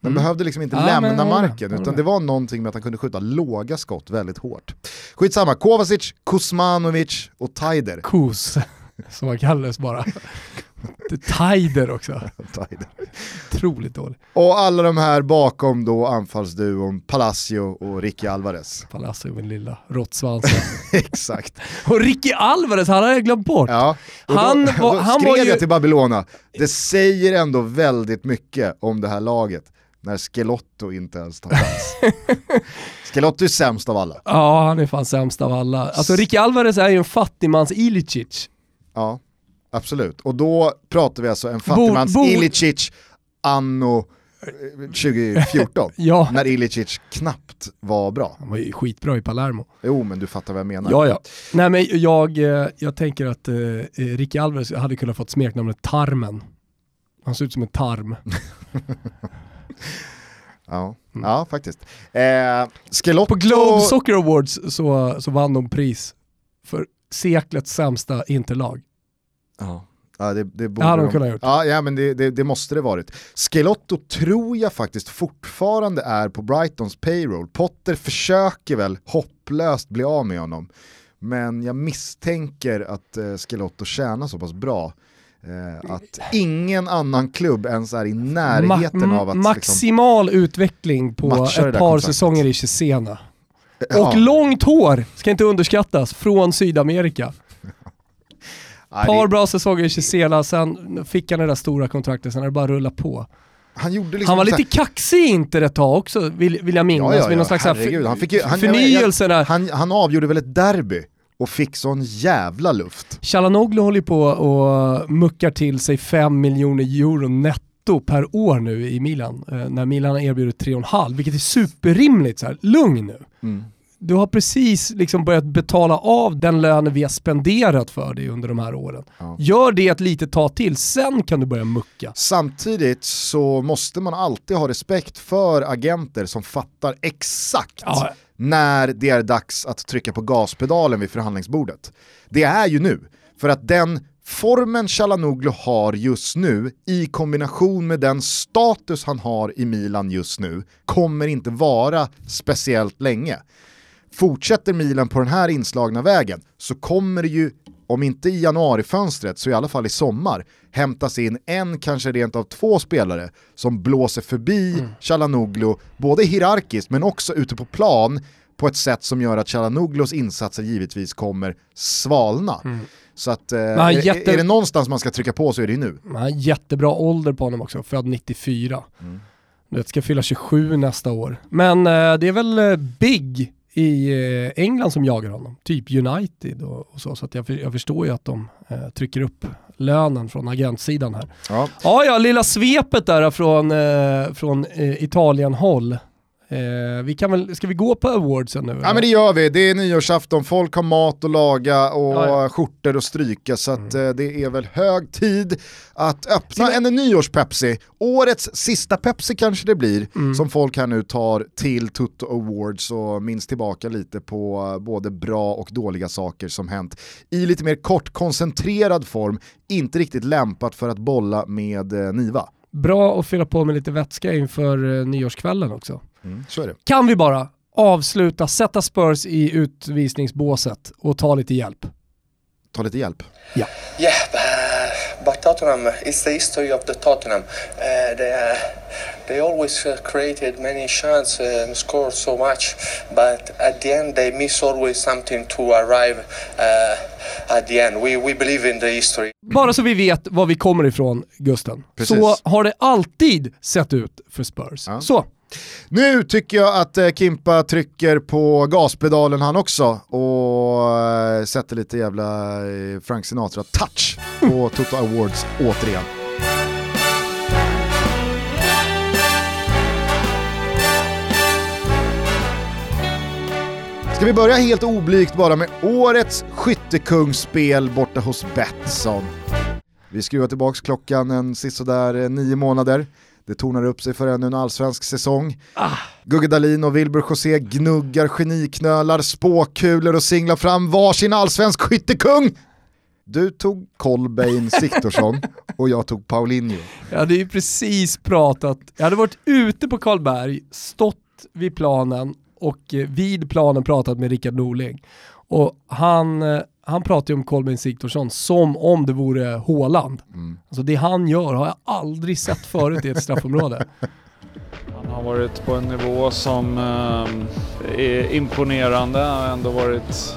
Den Mm. behövde liksom inte Ja, men lämna med, marken jag håller utan det var någonting med att han kunde skjuta låga skott väldigt hårt. Skitsamma, Kovacic, Kuzmanovic och Tajder. Kos, som han kallades bara. Tider också. Tajder. Otroligt dåligt. Och alla de här bakom då anfallsduon Palacio och Ricky Alvarez. Palacio min lilla råttsvansen. Exakt. Och Ricky Alvarez, han hade jag glömt bort. Ja, och Han då, var- då han skrev var ju- jag till Babylona, det säger ändå väldigt mycket om det här laget när Skelotto inte ens tar plats. Skelotto är sämst av alla. Ja, han är fan sämst av alla. Alltså Ricky Alvarez är ju en fattigmans Ilicic. Ja, absolut. Och då pratar vi alltså en fattigmans Bo- Bo- Ilicic anno 2014. Ja, När Ilicic knappt var bra. han var ju skitbra i Palermo. Jo men du fattar vad jag menar. Ja, ja. Nej men jag, eh, jag tänker att eh, eh, Ricky Alvarez hade kunnat fått smeknamnet Tarmen. Han ser ut som en tarm. Ja, Mm. ja faktiskt. Eh, Skelotto... På Globe Soccer Awards så, så vann de pris för seklets sämsta interlag. Ja. Ja, det, det borde Det hade de kunnat gjort. Ja, ja men det, det, det måste det varit. Skelotto tror jag faktiskt fortfarande är på Brightons payroll. Potter försöker väl hopplöst bli av med honom. Men jag misstänker att eh, Skelotto tjänar så pass bra eh, att ingen annan klubb ens är i närheten Ma- av att... liksom, maximal utveckling på ett par säsonger i Cesena. ja, Och långt hår, ska inte underskattas, från Sydamerika. Nej, Par bra säsonger i Cesena, sen fick han det där stora kontraktet, sen har det bara rullat på. han liksom Han var så här- lite kaxig i Inter ett tag också, vill, vill jag minnas. Ja, ja, vid någon ja, slags herregud. Han fick ju- han- förnyelse där. Han, han avgjorde väl ett derby och fick sån jävla luft. Chalanoglu håller på och muckar till sig 5 miljoner euro netto per år nu i Milan. Eh, när Milan har erbjudit 3,5 vilket är superrimligt. Så här. Lugn nu. Mm. Du har precis liksom börjat betala av den lönen vi har spenderat för dig under de här åren. Ja. Gör det ett litet tag till, sen kan du börja mucka. Samtidigt så måste man alltid ha respekt för agenter som fattar exakt Ja. när det är dags att trycka på gaspedalen vid förhandlingsbordet. Det är ju nu, för att den formen Chalanoglu har just nu i kombination med den status han har i Milan just nu kommer inte vara speciellt länge. Fortsätter Milan på den här inslagna vägen så kommer det ju, om inte i januarifönstret så i alla fall i sommar, hämtas in en, kanske rent av två spelare som blåser förbi Mm. Chalanoglu, både hierarkiskt men också ute på plan på ett sätt som gör att Chalanoglos insatser givetvis kommer svalna. Så att, eh, jätte- är det någonstans man ska trycka på så är det ju nu. Han har jättebra ålder på honom också, född 94. Mm. Du vet, ska fylla 27 nästa år. Men eh, det är väl eh, Big i eh, England som jagar honom, typ United och, och så. Så jag, jag förstår ju att de eh, trycker upp lönen från agentsidan här. Ja. Ja, ja, lilla svepet där från, eh, från eh, Italien-håll. Eh, vi kan väl, ska vi gå på awardsen nu? Ja men det gör vi, det är nyårsafton, folk har mat att laga och Ja, ja. skjortor att stryka så att eh, det är väl hög tid att öppna Ska en nyårs-Pepsi. Årets sista Pepsi kanske det blir, Mm. som folk här nu tar till Tutto Awards och minns tillbaka lite på både bra och dåliga saker som hänt i lite mer kort koncentrerad form, inte riktigt lämpat för att bolla med eh, Niva. Bra att fylla på med lite vätska inför eh, nyårskvällen också. Så är det. Kan vi bara avsluta, sätta Spurs i utvisningsbåset och ta lite hjälp? Ta lite hjälp. Ja. Yeah, but, but Tottenham is the history of the Tottenham. Uh, they uh, they always uh, created many chances and scored so much, but at the end they miss always something to arrive uh, at the end. We we believe in the history. Bara så vi vet var vi kommer ifrån, Gusten. Precis. Så har det alltid sett ut för Spurs. Ja. Så, nu tycker jag att eh, Kimpa trycker på gaspedalen han också och eh, sätter lite jävla eh, Frank Sinatra-touch på Toto Awards återigen. Ska vi börja helt oblygt bara med årets skyttekungsspel borta hos Betsson. Vi skruvar tillbaka klockan en sisådär nio månader. Det tornar upp sig för ännu en allsvensk säsong. Gugge Dahlin och Wilbur José gnuggar geniknölar, spåkulor och singlar fram varsin allsvensk skyttekung. Du tog Kolbeinn Siktorsson och jag tog Paulinho. jag hade ju precis pratat, jag hade varit ute på Karlberg, stått vid planen och eh, vid planen pratat med Rickard Norling. Och han, eh, han pratar ju om Kolbeinn Sigthorsson som om det vore Håland. Mm. Alltså det han gör har jag aldrig sett förut i ett straffområde. Han har varit på en nivå som eh, är imponerande. Han har ändå varit,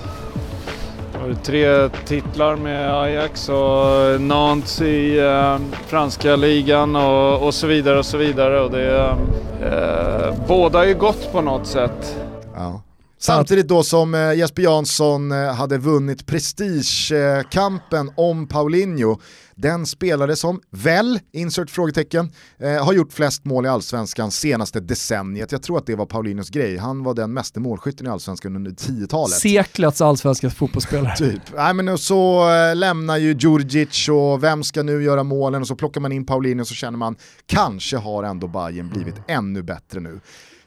varit tre titlar med Ajax och Nantes i eh, franska ligan och, och så vidare och så vidare. Och det, eh, båda är ju gott på något sätt. Ja. Samtidigt då som eh, Jesper Jansson eh, hade vunnit prestigekampen om Paulinho den spelare som väl, insert frågetecken, eh, har gjort flest mål i allsvenskan senaste decenniet. Jag tror att det var Paulinhos grej, han var den meste målskytten i allsvenskan under 10-talet. Seklets allsvenska fotbollsspelare. Typ. Nej, men så äh, lämnar ju Djurdjic och vem ska nu göra målen och så plockar man in Paulinho och så känner man kanske har ändå Bayern blivit ännu bättre nu.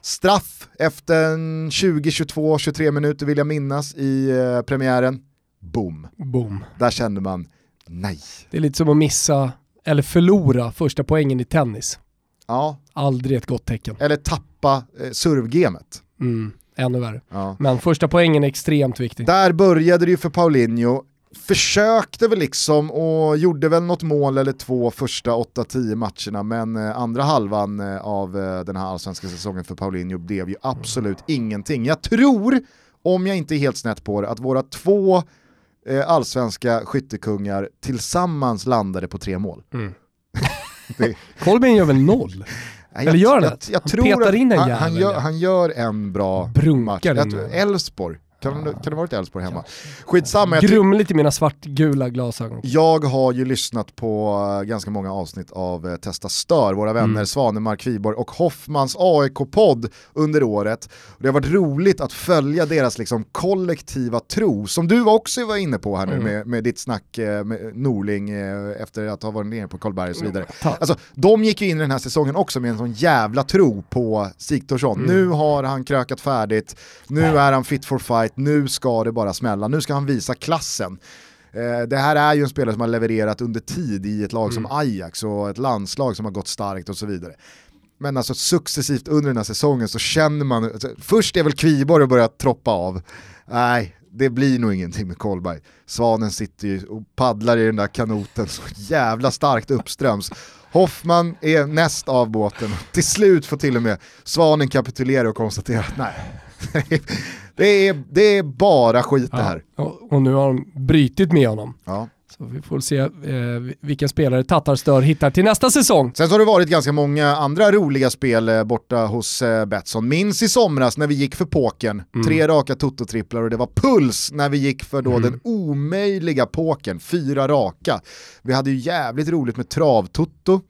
Straff efter 20, 22, 23 minuter vill jag minnas i eh, premiären. Boom. Boom. Där kände man, nej. Det är lite som att missa, eller förlora, första poängen i tennis. Ja. Aldrig ett gott tecken. Eller tappa eh, servgamet. Mm, ännu värre. Ja. Men första poängen är extremt viktig. Där började det ju för Paulinho, försökte väl liksom och gjorde väl något mål eller två första 8-10 matcherna men eh, andra halvan eh, av eh, den här allsvenska säsongen för Paulinho blev ju absolut ingenting. Jag tror, om jag inte är helt snett på det, att våra två allsvenska skyttekungar tillsammans landade på tre mål. Mm. det... Gör väl noll? Eller gör han det? Jag, jag, han tror petar in en han. Han gör, han gör en bra Brunkar match. Elfsborg kan, kan det varit Elfsborg hemma? Skitsamma. Grumligt i mina svartgula glasögon. Jag har ju lyssnat på eh, ganska många avsnitt av eh, Testa Stör, våra vänner mm. Svanemark Kviborg och Hoffmans AIK-podd under året. Det har varit roligt att följa deras liksom kollektiva tro, som du också var inne på här nu mm. med, med ditt snack eh, med Norling efter att ha varit nere på Karlberg och så vidare. Mm. Alltså, de gick ju in i den här säsongen också med en sån jävla tro på Sigthorsson. Mm. Nu har han krökat färdigt, nu är han fit for fight, nu ska det bara smälla, nu ska han visa klassen. Eh, det här är ju en spelare som har levererat under tid i ett lag mm. som Ajax och ett landslag som har gått starkt och så vidare. Men alltså successivt under den här säsongen så känner man, alltså, först är väl Kviborg och börjar troppa av. Nej, det blir nog ingenting med Kolberg. Svanen sitter ju och paddlar i den där kanoten så jävla starkt uppströms. Hoffman är näst av båten, till slut får till och med Svanen kapitulera och konstatera att nej, det, är, det är bara skit det här. Ja, och nu har de brytit med honom. Ja. Så vi får se eh, vilka spelare Tattarstör hittar till nästa säsong. Sen så har det varit ganska många andra roliga spel eh, borta hos eh, Betsson. Minns i somras när vi gick för påken, mm. tre raka toto-tripplar och det var puls när vi gick för då mm. den omöjliga påken, fyra raka. Vi hade ju jävligt roligt med travtutto.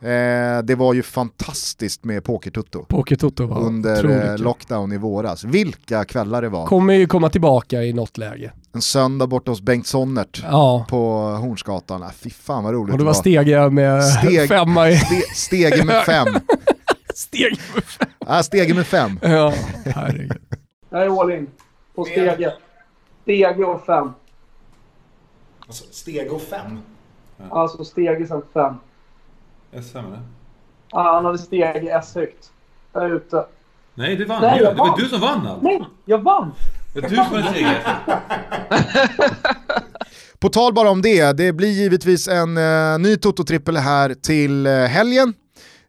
Eh, det var ju fantastiskt med Pokertutto. Pokertutto var Under eh, lockdown i våras. Vilka kvällar det var. Kommer ju komma tillbaka i något läge. En söndag borta hos Bengt Sonnert ja. på Hornsgatan. Ah, fy fan vad roligt Och det var, var. stege med steg, femma i... Ste, stege med fem. stege med fem. Ah, stege med fem. Ja, herregud. Jag är all in. På stege. Stege och fem. Alltså stege och fem? Alltså stege sen fem. SM eller? Ja, han hade steg S-högt. Jag är ute. Nej, du vann Nej, ju. Det var du som vann allt. Nej, jag vann! Det var du som hade På tal bara om det, det blir givetvis en uh, ny Toto-trippel här till uh, helgen.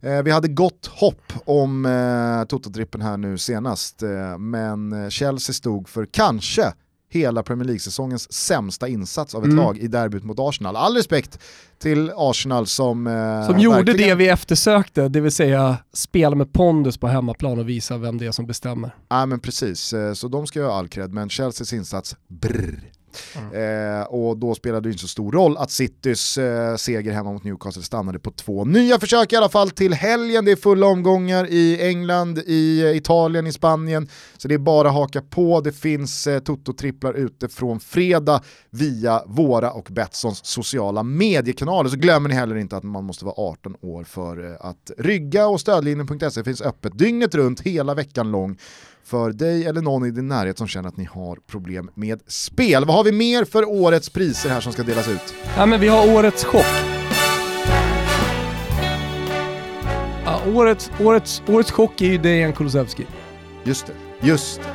Uh, vi hade gott hopp om uh, Toto-trippeln här nu senast, men Chelsea stod för kanske hela Premier League-säsongens sämsta insats av ett mm. lag i derbyt mot Arsenal. All respekt till Arsenal som... Eh, som gjorde verkligen... det vi eftersökte, det vill säga spela med pondus på hemmaplan och visa vem det är som bestämmer. Ja men precis, eh, så de ska ju ha all cred, men Chelseas insats, brrr. Mm. Eh, och då spelade det inte så stor roll att Citys eh, seger hemma mot Newcastle stannade på två nya försök i alla fall till helgen. Det är fulla omgångar i England, i eh, Italien, i Spanien. Så det är bara att haka på. Det finns eh, Toto-tripplar ute från fredag via våra och Betssons sociala mediekanaler. Så glömmer ni heller inte att man måste vara 18 år för eh, att rygga och stödlinjen.se finns öppet dygnet runt hela veckan lång för dig eller någon i din närhet som känner att ni har problem med spel. Vad har vi mer för årets priser här som ska delas ut? Ja, men vi har årets chock. Ja, årets, årets, årets chock är ju Dejan Kulusevski. Just det, just det.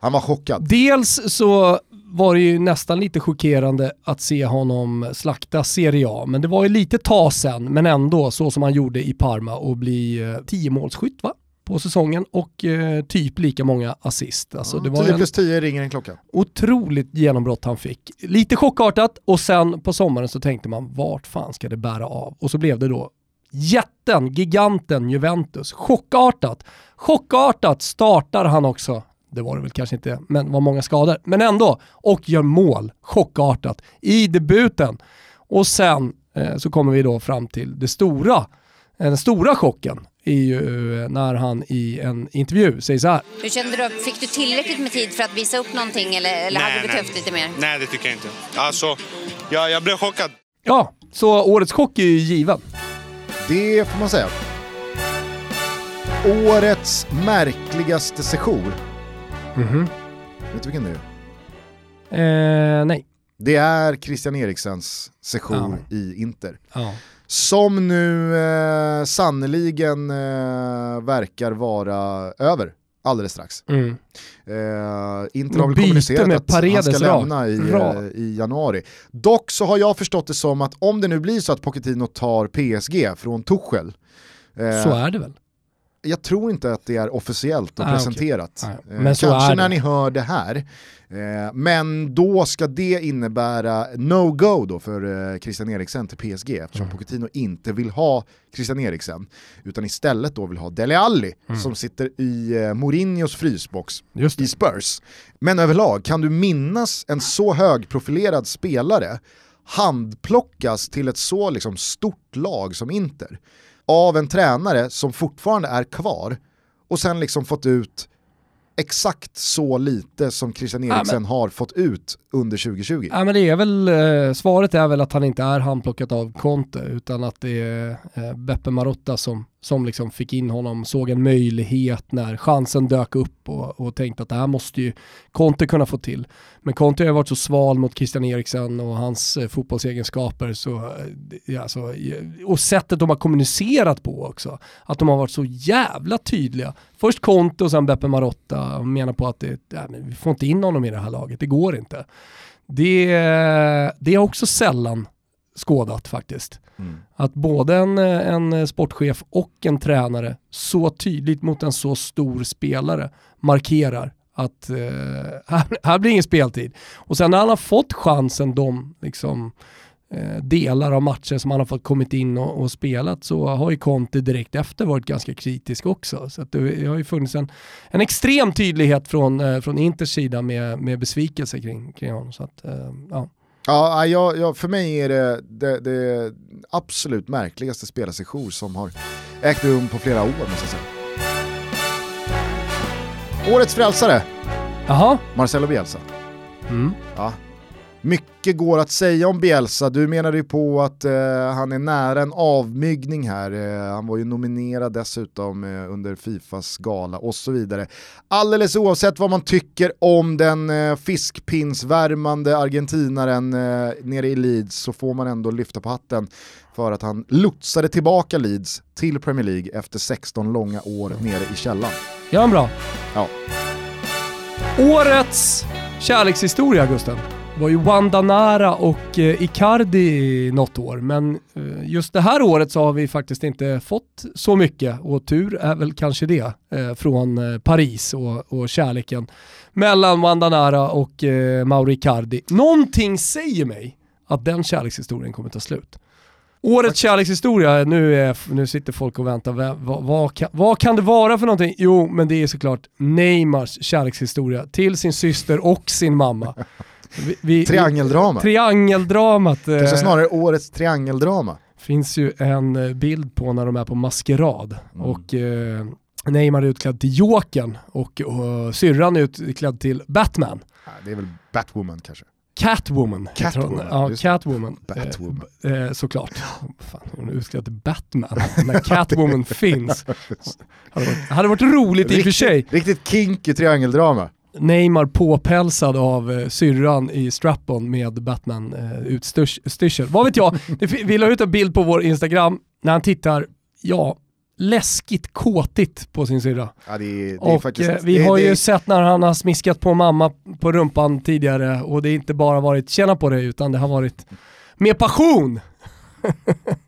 Han var chockad. Dels så var det ju nästan lite chockerande att se honom slakta Serie A, men det var ju lite tag sen, men ändå så som han gjorde i Parma och bli eh, 10 målsskytt va? På säsongen och eh, typ lika många assist. Alltså, det var 10 plus 10 ringer en klocka. Otroligt genombrott han fick. Lite chockartat och sen på sommaren så tänkte man vart fan ska det bära av? Och så blev det då jätten, giganten Juventus. Chockartat. Chockartat startar han också. Det var det väl kanske inte, men var många skador. Men ändå. Och gör mål. Chockartat. I debuten. Och sen eh, så kommer vi då fram till det stora, eh, den stora chocken är ju eh, när han i en intervju säger så här. Hur kände du? Fick du tillräckligt med tid för att visa upp någonting eller, eller Nej, hade du behövt lite mer? Nej, det tycker jag inte. Alltså, jag, jag blev chockad. Ja, så årets chock är ju given. Det får man säga. Årets märkligaste sejour. Mhm. Vet du vilken det är? Eh, nej. Det är Christian Eriksens sejour i Inter. Ja. Som nu eh, sannoliken eh, verkar vara över alldeles strax. Mm. Eh, Inter har väl kommunicerat med att han Paredes ska rak- lämna i, eh, i januari. Dock så har jag förstått det som att om det nu blir så att Pochettino tar PSG från Tuchel, eh, Så är det väl? Jag tror inte att det är officiellt och Ah, presenterat. Nej, Eh, men så Kanske är när det. ni hör det här. Eh, men då ska det innebära no-go då för eh, Christian Eriksen till PSG eftersom Mm. Pochettino inte vill ha Christian Eriksen utan istället då vill ha Dele Alli Mm. som sitter i eh, Mourinhos frysbox Just i Spurs. Men överlag, kan du minnas en så högprofilerad spelare handplockas till ett så liksom stort lag som Inter av en tränare som fortfarande är kvar och sen liksom fått ut exakt så lite som Christian Ja, Eriksen men- har fått ut under 2020. Ja, men det är väl, eh, svaret är väl att han inte är handplockat av Conte utan att det är eh, Beppe Marotta som, som liksom fick in honom, såg en möjlighet när chansen dök upp och, och tänkte att det här måste ju Conte kunna få till. Men Conte har ju varit så sval mot Christian Eriksen och hans eh, fotbollsegenskaper så, eh, alltså, eh, och sättet de har kommunicerat på också. Att de har varit så jävla tydliga. Först Conte och sen Beppe Marotta och menar på att det, nej, men vi får inte in honom i det här laget, det går inte. Det, det är också sällan skådat faktiskt. Mm. Att både en, en sportchef och en tränare så tydligt mot en så stor spelare markerar att eh, här, här blir ingen speltid. Och sen när han har fått chansen de liksom, eh, delar av matcher som han har fått kommit in och, och spelat så har ju Conte direkt efter varit ganska kritisk också. Så att det har ju funnits en, en extrem tydlighet från, eh, från Inters sida med, med besvikelse kring, kring honom. Så att, eh, ja. Ja, jag, jag, för mig är det, det det absolut märkligaste spelarsession som har ägt rum på flera år måste jag säga. Årets frälsare, Jaha. Marcelo Bielsa. Mm. Ja. Mycket går att säga om Bielsa, du menade ju på att eh, han är nära en avmygning här. Eh, han var ju nominerad dessutom eh, under Fifas gala och så vidare. Alldeles oavsett vad man tycker om den eh, fiskpinsvärmande argentinaren eh, nere i Leeds så får man ändå lyfta på hatten för att han lotsade tillbaka Leeds till Premier League efter 16 långa år nere i källan. Gör han bra? Ja. Årets kärlekshistoria Gusten var ju Wanda Nara och eh, Icardi något år, men eh, just det här året så har vi faktiskt inte fått så mycket och tur är väl kanske det eh, från eh, Paris och, och kärleken mellan Wanda Nara och eh, Mauro Icardi. Någonting säger mig att den kärlekshistorien kommer ta slut. Årets kärlekshistoria, nu, är, nu sitter folk och väntar, vad, vad, vad, kan, vad kan det vara för någonting? Jo, men det är såklart Neymars kärlekshistoria till sin syster och sin mamma. Vi, vi, Triangeldrama. Triangeldramat. eh, Kanske snarare årets triangeldrama. finns ju en eh, bild på när de är på maskerad Mm. och eh, Neymar är utklädd till Jokern och, och syrran är utklädd till Batman. Det är väl Batwoman kanske. Catwoman. Catwoman, Ja, just det. Catwoman. Batwoman. Eh, eh, såklart. Fan, hon är utklädd till Batman. När Catwoman finns. Hade varit, hade varit roligt i och för sig. Riktigt kinky triangeldrama. Neymar påpälsad av eh, syrran i strap-on med Batman-utstyrsel. Vad vet jag? Vi la ut en bild på vår Instagram när han tittar, ja, läskigt kåtigt på sin syrra. Ja, det det Och faktiskt, eh, vi det, har ju sett när han har smiskat på mamma på rumpan tidigare och det är inte bara varit känna på det utan det har varit med passion.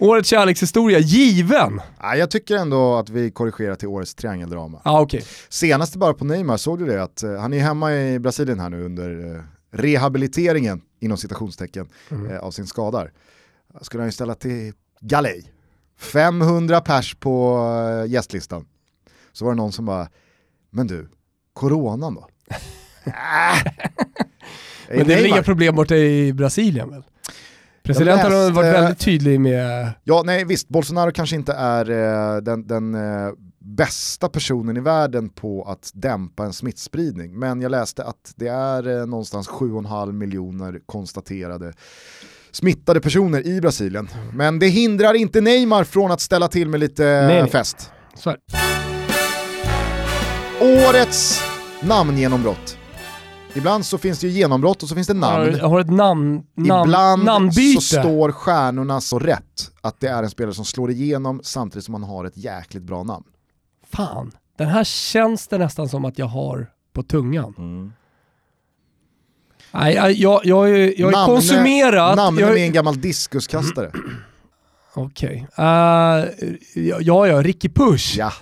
Årets kärlekshistoria, given! ja, jag tycker ändå att vi korrigerar till årets triangeldrama. Ja okej. Senaste bara på Neymar, såg du det? Att, eh, han är hemma i Brasilien här nu under eh, rehabiliteringen, inom citationstecken, Mm. eh, av sin skadar. Skulle han ju ställa till galej. 500 pers på gästlistan. Så var det någon som bara, men du, coronan då? Äh. Men det är väl inga problem borta i Brasilien väl? Presidenten har varit väldigt tydlig med... Ja, nej visst, Bolsonaro kanske inte är eh, den, den eh, bästa personen i världen på att dämpa en smittspridning. Men jag läste att det är eh, någonstans 7,5 miljoner konstaterade smittade personer i Brasilien. Men det hindrar inte Neymar från att ställa till med lite Nej, nej. fest. Årets namngenombrott. Ibland så finns det ju genombrott och så finns det namn. Jag har ett namn, namn, Ibland namnbyte. så står stjärnorna så rätt att det är en spelare som slår igenom samtidigt som man har ett jäkligt bra namn. Fan, den här känns det nästan som att jag har på tungan. Nej, jag, jag, jag, jag är Namne- konsumerat. Namne jag, med en gammal diskuskastare. Okej. Eh, ja, ja, ja, Ricky Push. Ja,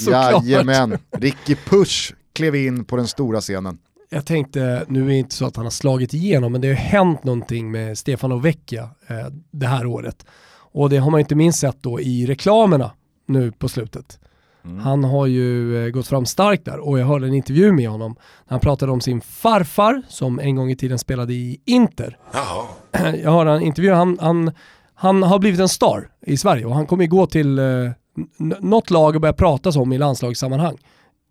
jajamän. Ricky Push klev in på den stora scenen. Jag tänkte, nu är det inte så att han har slagit igenom, men det har ju hänt någonting med Stefano Vecchia eh, det här året. Och det har man ju inte minst sett då i reklamerna nu på slutet. Han har ju eh, gått fram starkt där och jag hörde en intervju med honom när han pratade om sin farfar som en gång i tiden spelade i Inter. Jag hörde en intervju, han, han, han har blivit en star i Sverige och han kommer ju gå till eh, något lag och börja pratas om i landslagssammanhang.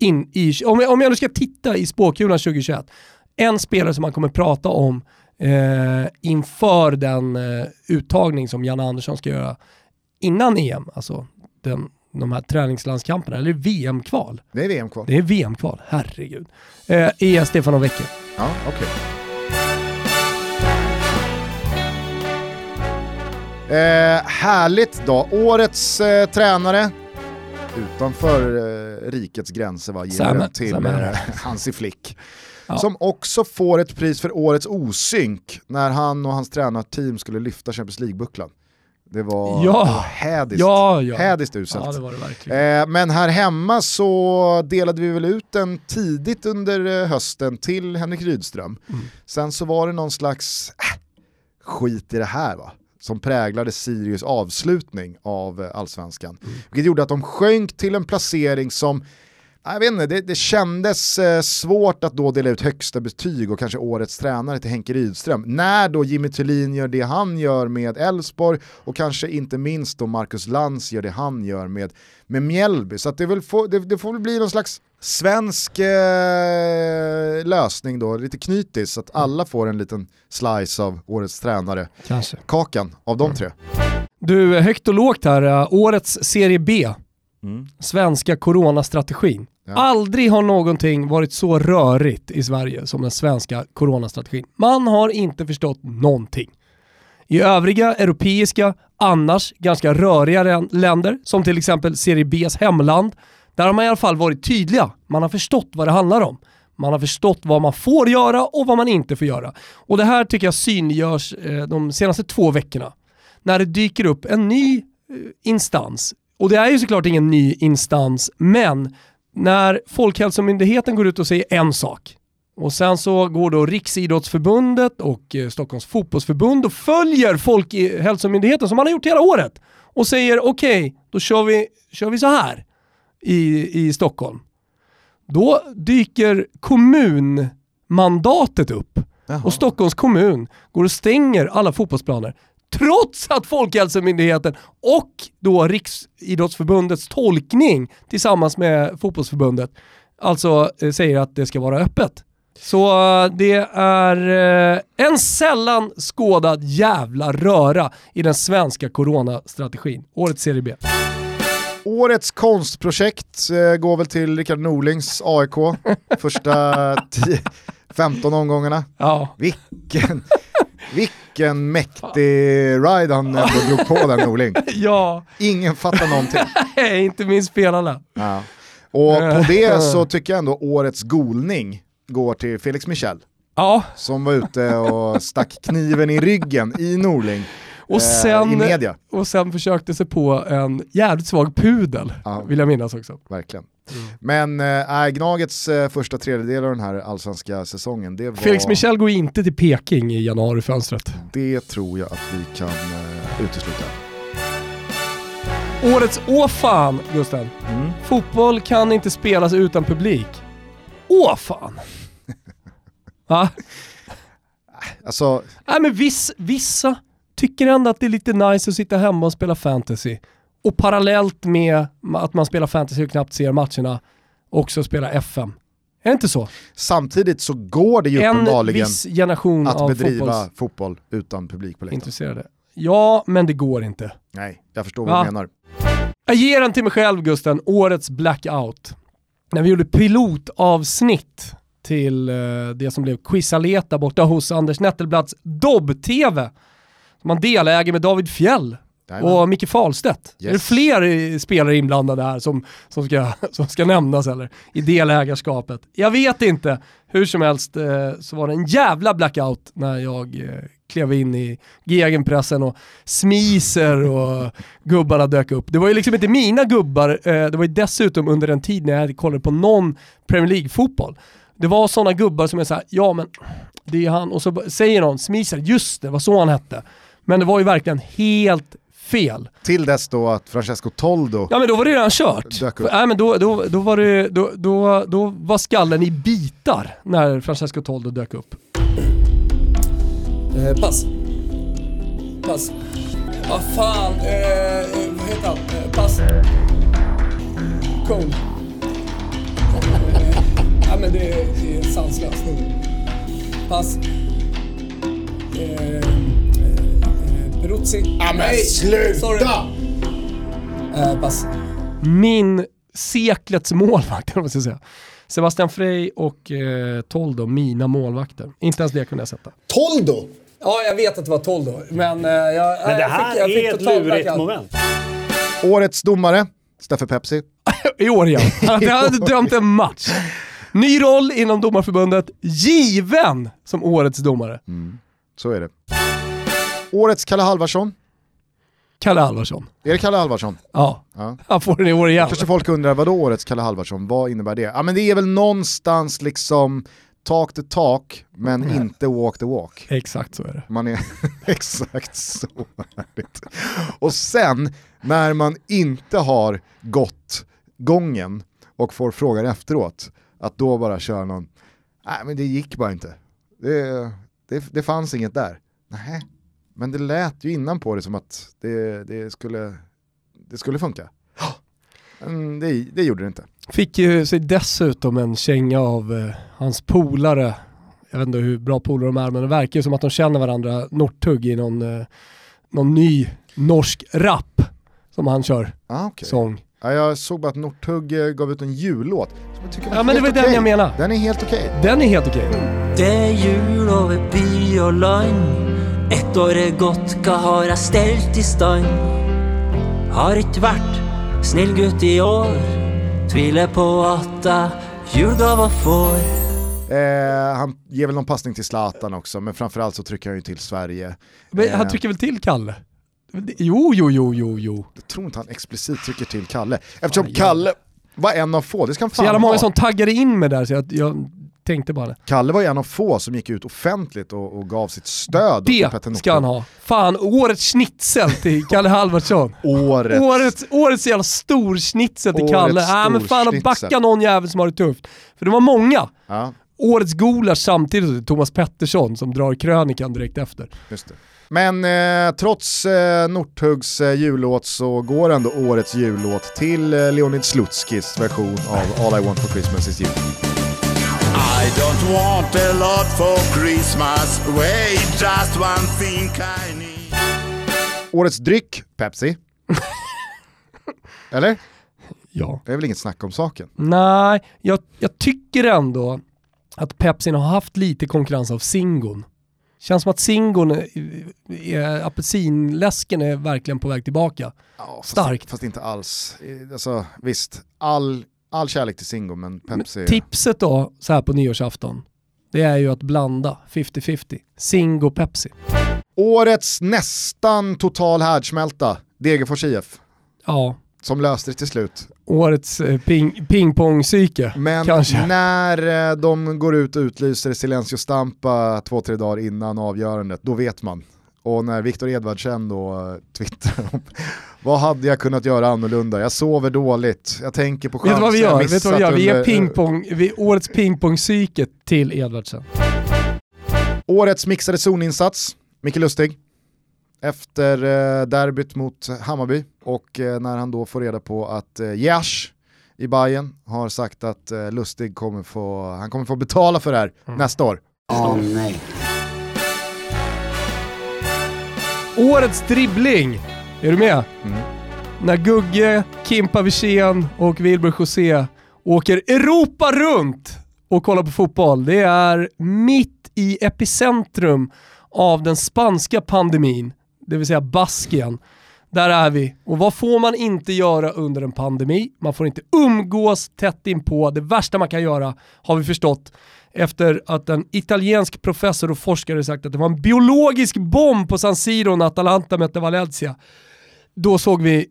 In i, om, jag, om jag nu ska titta i spåkulan 2021, en spelare som man kommer prata om eh, inför den eh, uttagning som Janne Andersson ska göra innan EM, alltså den, de här träningslandskamperna, eller VM-kval. Det är VM-kval. Det är VM-kval, herregud. Eh, är Stefano Vecchia. Ja, okej. Eh, härligt då. Årets eh, tränare utanför eh, rikets gränser va, ger Sam- den till eh, Hansi Flick. Ja. Som också får ett pris för årets osynk när han och hans tränarteam skulle lyfta Champions League-bucklan. Det var, Ja. det var hädiskt, Ja, ja. hädiskt uselt. Ja, det var det verkligen. Eh, men här hemma så delade vi väl ut den tidigt under eh, hösten till Henrik Rydström. Mm. Sen så var det någon slags äh, skit i det här va, som präglade Sirius avslutning av eh, allsvenskan. Mm. Vilket gjorde att de sjönk till en placering som jag vet inte, det, det kändes eh, svårt att då dela ut högsta betyg och kanske årets tränare till Henke Rydström. När då Jimmy Thulin gör det han gör med Elfsborg och kanske inte minst då Marcus Lantz gör det han gör med, med Mjällby. Så att det, få, det, det får väl bli någon slags svensk eh, lösning då, lite knytis, så att alla får en liten slice av årets tränare. Kanske. Kakan av de tre. Du, högt och lågt här. eh, Årets Serie B. Svenska coronastrategin. Ja. Aldrig har någonting varit så rörigt i Sverige som den svenska coronastrategin. Man har inte förstått någonting. I övriga europeiska, annars ganska röriga län- länder, som till exempel Serie Bs hemland, där har man i alla fall varit tydliga. Man har förstått vad det handlar om. Man har förstått vad man får göra och vad man inte får göra. Och det här tycker jag synliggörs eh, de senaste två veckorna. När det dyker upp en ny eh, instans. Och det är ju såklart ingen ny instans, men när Folkhälsomyndigheten går ut och säger en sak och sen så går då Riksidrottsförbundet och eh, Stockholms fotbollsförbund och följer Folkhälsomyndigheten som man har gjort hela året och säger okej, då kör vi, kör vi så här i, i Stockholm. Då dyker kommunmandatet upp och Stockholms kommun går och stänger alla fotbollsplaner trots att Folkhälsomyndigheten och då Riksidrottsförbundets tolkning tillsammans med fotbollsförbundet alltså eh, säger att det ska vara öppet. Så eh, det är eh, en sällan skådad jävla röra i den svenska coronastrategin. Årets Serie B. Årets konstprojekt eh, går väl till Rickard Norlings AIK, första 10, 15 omgångarna. Ja. Vilken, vilken mäktig ride han ändå drog på där Norling. ja, Ingen fattar någonting. inte minst spelarna. Ja. Och på det så tycker jag ändå årets golning går till Felix Michel. Ja, Som var ute och stack kniven i ryggen i Norling. Och eh, sen, I media, och sen försökte sig på en jävligt svag pudel, Ja. vill jag minnas också. verkligen. Men äh, Gnagets äh, första tredjedel av den här allsvenska säsongen, det var... Felix Michel går inte till Peking i januarifönstret. Det tror jag att vi kan äh, utesluta. Årets åh fan, Gusten. Mm. Fotboll kan inte spelas utan publik. Åh fan! Va? Alltså, Nej men viss, vissa tycker ändå att det är lite nice att sitta hemma och spela fantasy. Och parallellt med att man spelar fantasy och knappt ser matcherna, också spela FM. Är det inte så? Samtidigt så går det ju En uppenbarligen viss generation att bedriva fotbolls- fotboll utan publik på läktaren. intresserade. Ja, men det går inte. Nej, jag förstår vad Va? du menar. Jag ger den till mig själv Gusten, årets blackout. När vi gjorde pilotavsnitt till eh, det som blev Quizaleta borta hos Anders Nettelblatts Dobb-TV. Man deläger med David Fjell Jajamän. och Micke Fahlstedt. Yes. Är det fler spelare inblandade här som, som, ska, som ska nämnas eller? I delägarskapet? Jag vet inte. Hur som helst eh, så var det en jävla blackout när jag eh, klev in i gegenpressen och Smiser och gubbarna dök upp. Det var ju liksom inte mina gubbar, eh, det var ju dessutom under en tid när jag kollade på någon Premier League-fotboll. Det var sådana gubbar som är såhär, ja men det är han, och så säger någon, Smiser, just det, var så han hette. Men det var ju verkligen helt fel. Till dess då att Francesco Toldo Ja men då var det redan kört. Upp. Nej, men då, då, då, var det, då, då, då var skallen i bitar när Francesco Toldo dök upp. Eh, pass. Pass. Vad fan, eh, vad heter han? Eh, pass. Cole. Eh, ja men det, är- det är sanslöst. Pass. Eh, Peruzzi. Ja men sluta! Eh, pass. Min seklets målvakt, man ska säga. Sebastian Frey och eh, Toldo, mina målvakter. Inte ens det kunde jag sätta. Toldo! Ja, jag vet att det var Toldo, men eh, jag, Men det jag här fick, jag fick är ett lurigt moment. Årets domare, Steffe Pepsi. I år igen. Han hade dömt en match. Ny roll inom domarförbundet, given som årets domare. Så är det. Årets Kalle Halvarsson. Kalle Alvarsson. Är det Kalle Halvarsson? Ja, Ja. han får den i år igen. Kanske folk undrar, vad då årets Kalle Halvarsson? Vad innebär det? Ja men det är väl någonstans liksom talk the talk, men Mm. inte walk the walk. Exakt så är det. Man är exakt så härligt. Och sen när man inte har gått gången och får frågan efteråt, att då bara köra någon, nej men det gick bara inte. Det, det, det fanns inget där. Nej, men det lät ju innan på det som att det, det, skulle, det skulle funka. Men det, det gjorde det inte. Fick ju sig dessutom en känga av eh, hans polare. Jag vet inte hur bra polare de är, men det verkar ju som att de känner varandra Northug i någon, eh, någon ny norsk rap som han kör, Ah, okay. sång. ja, jag såg bara att Northug eh, gav ut en jullåt. Som jag tycker var Ja men det var helt den jag menar. Den är helt okej. Den är helt okej. Det är jul och land Ett år är gått, hva har jag ställt i stand? Har inte varit snill gutt i år Tviler på att jag julgava får Eh, han ger väl någon passning till Zlatan också, men framförallt så trycker han ju till Sverige. Men Eh, han trycker väl till Kalle? Jo, jo, jo, jo, jo. Jag tror inte han explicit trycker till Kalle. Eftersom Kalle var en av få, det ska han Så fan jävla ha. många som taggade in mig där så jag, jag tänkte bara det. Kalle var ju en av få som gick ut offentligt och, och gav sitt stöd till Petter Det ska han ha. Fan, årets schnitzel till Kalle Halvarsson. Årets. Årets, årets jävla stor schnitzel till Årets Kalle. Nej men fan att backa någon jävel som har det tufft. För det var många. Ja, Årets gulasch samtidigt till Thomas Pettersson som drar krönikan direkt efter. just det. Men eh, trots eh, Northugs eh, jullåt så går ändå årets jullåt till eh, Leonid Slutskis version av All I Want For Christmas Is You. I don't want a lot for Christmas. Wait, just one thing I need. Årets dryck, Pepsi. Eller? Ja. Det är väl inget snack om saken. Nej, jag, jag tycker ändå att Pepsin har haft lite konkurrens av Singon. Känns som att Singon, är- är- apelsinläsken är verkligen på väg tillbaka. Ja, Starkt. Fast, fast inte alls. Eh, Alltså, visst, all, all kärlek till Singo men Pepsi... Tipset då, så här på nyårsafton, det är ju att blanda 50-50. Singo Pepsi. Årets nästan total härdsmälta, Degerfors IF. Ja, Som löste det till slut. årets eh, ping, pingpong-psyke Men kanske. när eh, de går ut och utlyser Silencio Stampa två, tre dagar innan avgörandet, då vet man. Och när Viktor Edvardsen då eh, twittrar om vad hade jag kunnat göra annorlunda? Jag sover dåligt, jag tänker på Vet du vad vi chanser gör? Vet vad vi gör? Vi ger pingpong, vi, årets pingpong-psyke till Edvardsen. Årets mixade zoninsats, Micke Lustig. efter eh, derbyt mot Hammarby och eh, när han då får reda på att eh, Jash i Bayern har sagt att eh, Lustig kommer få, han kommer få betala för det här nästa år. Åh nej. Årets dribbling, är du med? När Gugge, Kimpa Wirsén och Wilbur José åker Europa runt och kollar på fotboll. Det är mitt i epicentrum av den spanska pandemin, det vill säga Baskien. Där är vi. Och vad får man inte göra under en pandemi? Man får inte umgås tätt inpå. Det värsta man kan göra, har vi förstått, efter att en italiensk professor och forskare sagt att det var en biologisk bomb på San Siro när Atalanta mötte Valencia. Då såg vi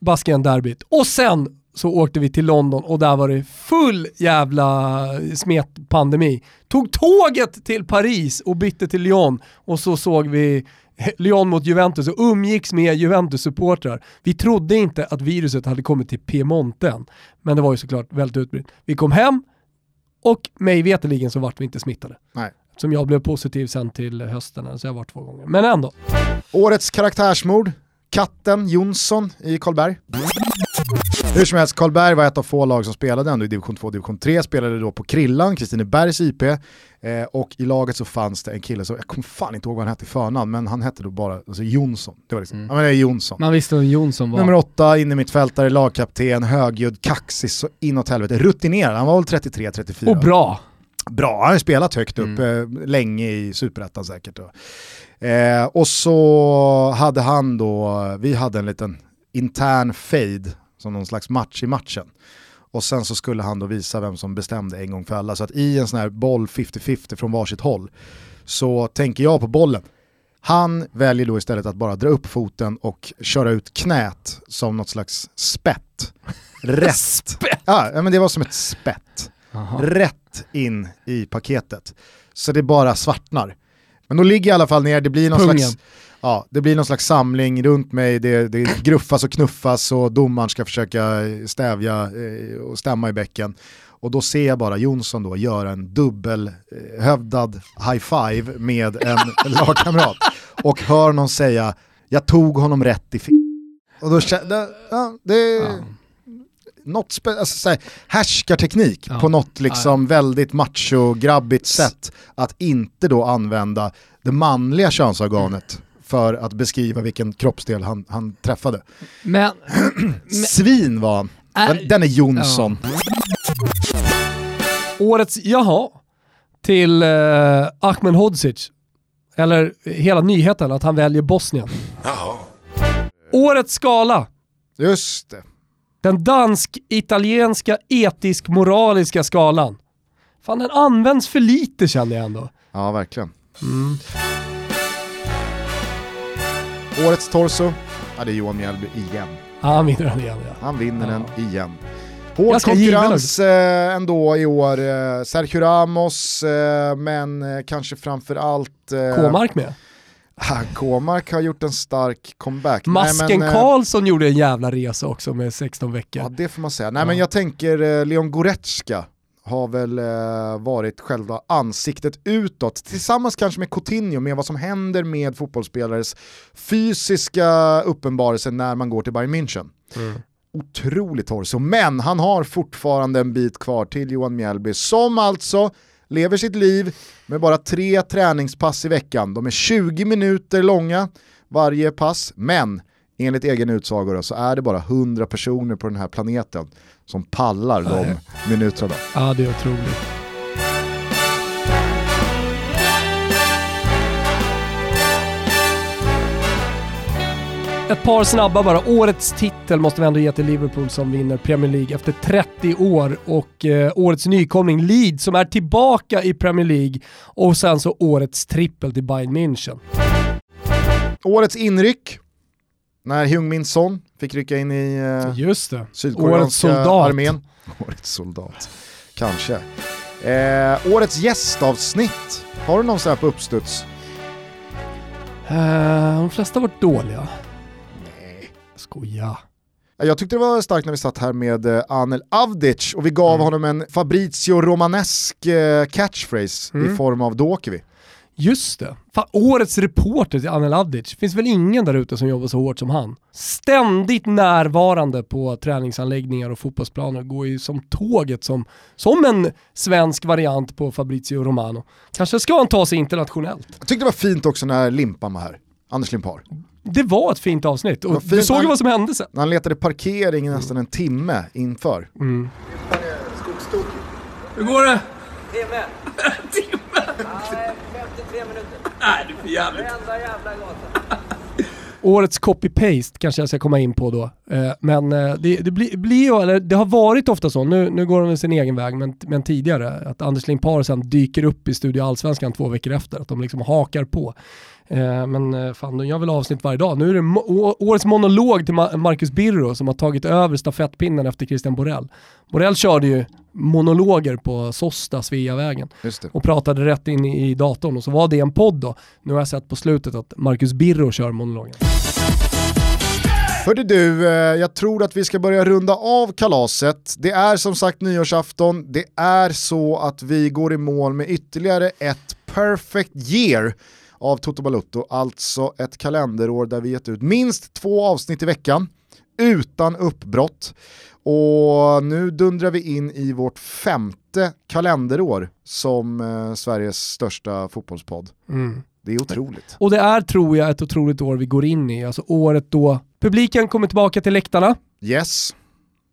Baskien-derbyt. Och sen så åkte vi till London och där var det full jävla smetpandemi. Tog tåget till Paris och bytte till Lyon och så såg vi Lyon mot Juventus och umgicks med Juventus-supportrar. Vi trodde inte att viruset hade kommit till Piemonte än, men det var ju såklart väldigt utbrett. Vi kom hem och mig veterligen så vart vi inte smittade. Nej. Som jag blev positiv sen till hösten, så jag var två gånger. Men ändå. Årets karaktärsmord, katten Jonsson i Karlberg. Hur som helst, Karlberg var ett av få lag som spelade ändå i division 2 och division 3, spelade då på Krillan, Kristinebergs IP, eh, och i laget så fanns det en kille som, jag kommer fan inte ihåg vad han hette i förnamn, men han hette då bara alltså Jonsson. Det var liksom, ja men det är Jonsson. Man visste vem Jonsson var. Nummer åtta, inne mittfältare, lagkapten, högljudd, kaxig så inåt helvete, rutinerad, han var väl 33-34. Och bra. Bra, han har ju spelat högt upp eh, länge i superettan säkert. Eh, och så hade han då, vi hade en liten intern fade som någon slags match i matchen. Och sen så skulle han då visa vem som bestämde en gång för alla. Så att i en sån här boll 50-50 från varsitt håll så tänker jag på bollen. Han väljer då istället att bara dra upp foten och köra ut knät som något slags spett. Rätt. Spett? Ja, men det var som ett spett. Rätt in i paketet. Så det bara svartnar. Men då ligger jag i alla fall ner, det blir någon Pungen. slags Ja, det blir någon slags samling runt mig, det, det gruffas och knuffas och domaren ska försöka stävja eh, och stämma i bäcken. Och då ser jag bara Jonsson då göra en dubbelhövdad high five med en lagkamrat. Och hör någon säga, jag tog honom rätt i f***. Och då kände ja, det något spe- alltså, så här, härskarteknik Ja. på något liksom väldigt macho-grabbigt sätt att inte då använda det manliga könsorganet för att beskriva vilken kroppsdel han, han träffade. Men, Svin var han. Den, den är Jonsson. Årets jaha till eh, Ahmed Hodzic. Eller hela nyheten att han väljer Bosnien. Årets skala. Just det. Den dansk-italienska etisk-moraliska skalan. Fan den används för lite känner jag ändå. Ja, verkligen. Årets torso, ja, det är Johan Mjällby igen. Ja, han vinner den igen ja. Han vinner den igen. Hård konkurrens eh, ändå i år. Eh, Sergio Ramos, eh, men eh, kanske framförallt... Eh, K-mark med. Ah, K-mark har gjort en stark comeback. Nej, Masken men, eh, Karlsson gjorde en jävla resa också med 16 veckor. Ja det får man säga. Nej men jag tänker eh, Leon Goretzka har väl eh, varit själva ansiktet utåt, tillsammans kanske med Coutinho, med vad som händer med fotbollsspelares fysiska uppenbarelse när man går till Bayern München. Otroligt torso, men han har fortfarande en bit kvar till Johan Mjällby som alltså lever sitt liv med bara tre träningspass i veckan. De är 20 minuter långa varje pass, men enligt egen utsago då, så är det bara 100 personer på den här planeten som pallar de minuterna. Ja, det är otroligt. Ett par snabba bara. Årets titel måste vi ändå ge till Liverpool som vinner Premier League efter 30 år och eh, årets nykomling Leeds som är tillbaka i Premier League och sen så årets trippel till Bayern München. Årets inryck, när Heung-Min Son fick rycka in i eh, Just det. Årets sydkoreanska soldat. armén. Årets soldat, kanske. Eh, årets gästavsnitt, har du någon sån här på uppstuds? Eh, de flesta har varit dåliga. Skoja. Jag tyckte det var starkt när vi satt här med eh, Anel Avdic och vi gav Mm. honom en Fabrizio Romanesk eh, catchphrase Mm. i form av då åker vi. Just det. Fan, årets reporter till Anel Avdic. Finns väl ingen där ute som jobbar så hårt som han. Ständigt närvarande på träningsanläggningar och fotbollsplaner. Går ju som tåget som, som en svensk variant på Fabrizio Romano. Kanske ska han ta sig internationellt. Jag tyckte det var fint också när Limpan var här. Anders Limpar. Det var ett fint avsnitt och du såg ju vad som hände sen. Han letade parkering nästan en timme inför. Mm. Hur går det? Timme. Timme? Nej, 53 minuter. Nej, du är för jävligt. Varenda jävla gata. Årets copy-paste kanske jag ska komma in på då. Eh, men eh, det, det, blir, blir ju, eller det har varit ofta så, nu, nu går de sin egen väg, men, men tidigare, att Anders Limpar sen dyker upp i Studio Allsvenskan två veckor efter, att de liksom hakar på. Eh, men eh, fan, de gör väl avsnitt varje dag. Nu är det årets monolog till Ma- Marcus Birro som har tagit över stafettpinnen efter Christian Borell. Borell körde ju monologer på Sosta, Sveavägen och pratade rätt in i i datorn och så var det en podd då. Nu har jag sett på slutet att Marcus Birro kör monologen. Hörde du, eh, jag tror att vi ska börja runda av kalaset. Det är som sagt nyårsafton, det är så att vi går i mål med ytterligare ett perfect year av Toto Balutto, alltså ett kalenderår där vi gett ut minst två avsnitt i veckan utan uppbrott. Och nu dundrar vi in i vårt femte kalenderår som eh, Sveriges största fotbollspodd. Mm. Det är otroligt. Och det är, tror jag, ett otroligt år vi går in i. Alltså året då publiken kommer tillbaka till läktarna. Yes.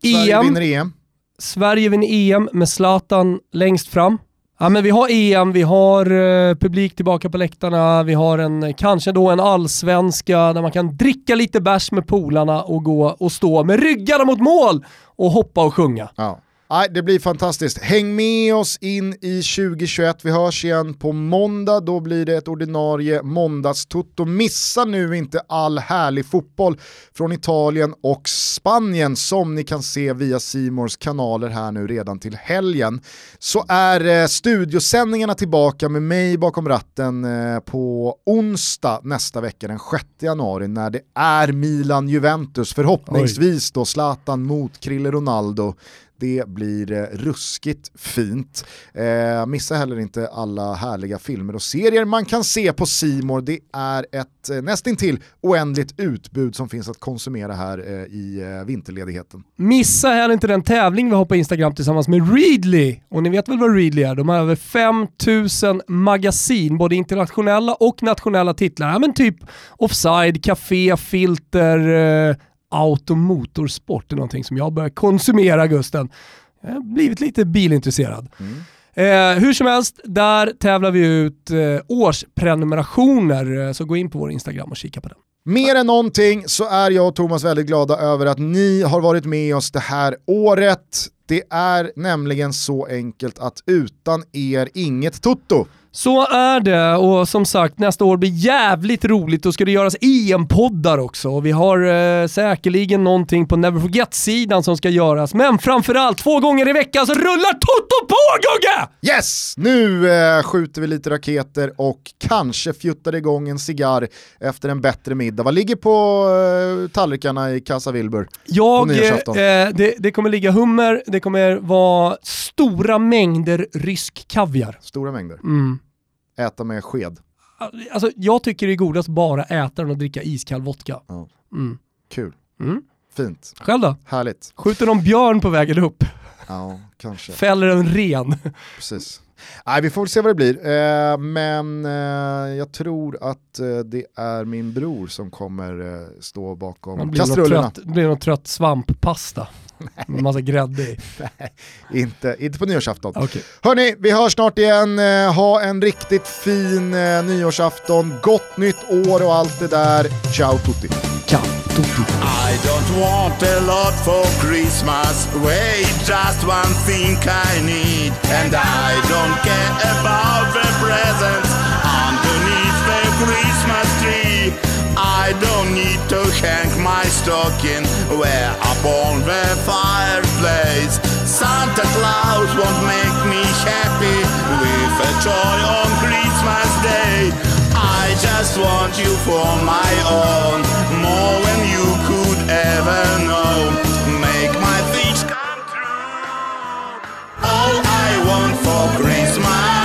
Sverige EM. vinner EM. Sverige vinner EM med Zlatan längst fram. Ja, men vi har EM, vi har uh, publik tillbaka på läktarna, vi har en, kanske då en allsvenska där man kan dricka lite bärs med polarna och gå och stå med ryggarna mot mål och hoppa och sjunga. Ja. Nej, det blir fantastiskt. Häng med oss in i 2021. Vi hörs igen på måndag. Då blir det ett ordinarie måndagstutto. Missa nu inte all härlig fotboll från Italien och Spanien som ni kan se via Simors kanaler här nu redan till helgen. Så är eh, studiosändningarna tillbaka med mig bakom ratten eh, på onsdag nästa vecka den 6 januari när det är Milan-Juventus. Förhoppningsvis då Zlatan mot Krille Ronaldo. Det blir eh, ruskigt fint. Eh, missa heller inte alla härliga filmer och serier man kan se på Simor. Det är ett eh, nästintill oändligt utbud som finns att konsumera här eh, i eh, vinterledigheten. Missa heller inte den tävling vi har på Instagram tillsammans med Readly. Och ni vet väl vad Readly är? De har över 5000 magasin, både internationella och nationella titlar. Ja, men typ Offside, Café, Filter, eh, Automotorsport är någonting som jag börjar konsumera Gusten. Jag har blivit lite bilintresserad. Eh, hur som helst, där tävlar vi ut eh, årsprenumerationer, eh, så gå in på vår Instagram och kika på den. Mer än någonting så är jag och Thomas väldigt glada över att ni har varit med oss det här året. Det är nämligen så enkelt att utan er inget Toto. Så är det och som sagt nästa år blir jävligt roligt. Då ska det göras EM-poddar också och vi har eh, säkerligen någonting på Never Forget-sidan som ska göras. Men framförallt två gånger i veckan så rullar Toto på Gugge! Yes! Nu eh, skjuter vi lite raketer och kanske fjuttar igång en cigarr efter en bättre middag. Vad ligger på eh, tallrikarna i Casa Wilbur Jag, eh, nyårsafton? det, det kommer ligga hummer, det kommer vara stora mängder rysk kaviar. Stora mängder. Mm. Äta med sked. Alltså, jag tycker det är godast bara äta den och dricka iskall vodka. Ja. Mm. Kul. Mm. Fint. Själv då? Härligt. Skjuter någon björn på vägen upp? Ja, kanske. Fäller en ren? Precis. Nej, vi får väl se vad det blir. Eh, men eh, jag tror att eh, det är min bror som kommer stå Man bakom blir kastrullerna. trött, blir någon trött svamppasta med massa grädde i. Nej, inte, inte på nyårsafton. Okej. Hörni, vi hörs snart igen. Eh, ha en riktigt fin eh, nyårsafton. Gott nytt år och allt det där. Ciao tutti. Ciao tutti. I don't want a lot for Christmas. Wait, just one thing I need. And I don't care about the presents underneath the Christmas tree. I don't need to hang my stocking where upon the fireplace. Santa Claus won't make me happy with a toy on Christmas Day. I just want you for my own, more than you could ever know. Make my wish come true. All I want for Christmas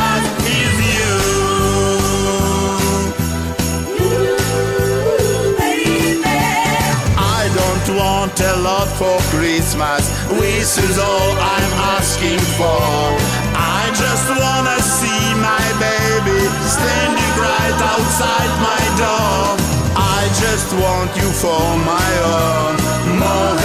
lot for Christmas. This is all I'm asking for. I just wanna see my baby standing right outside my door. I just want you for my own. More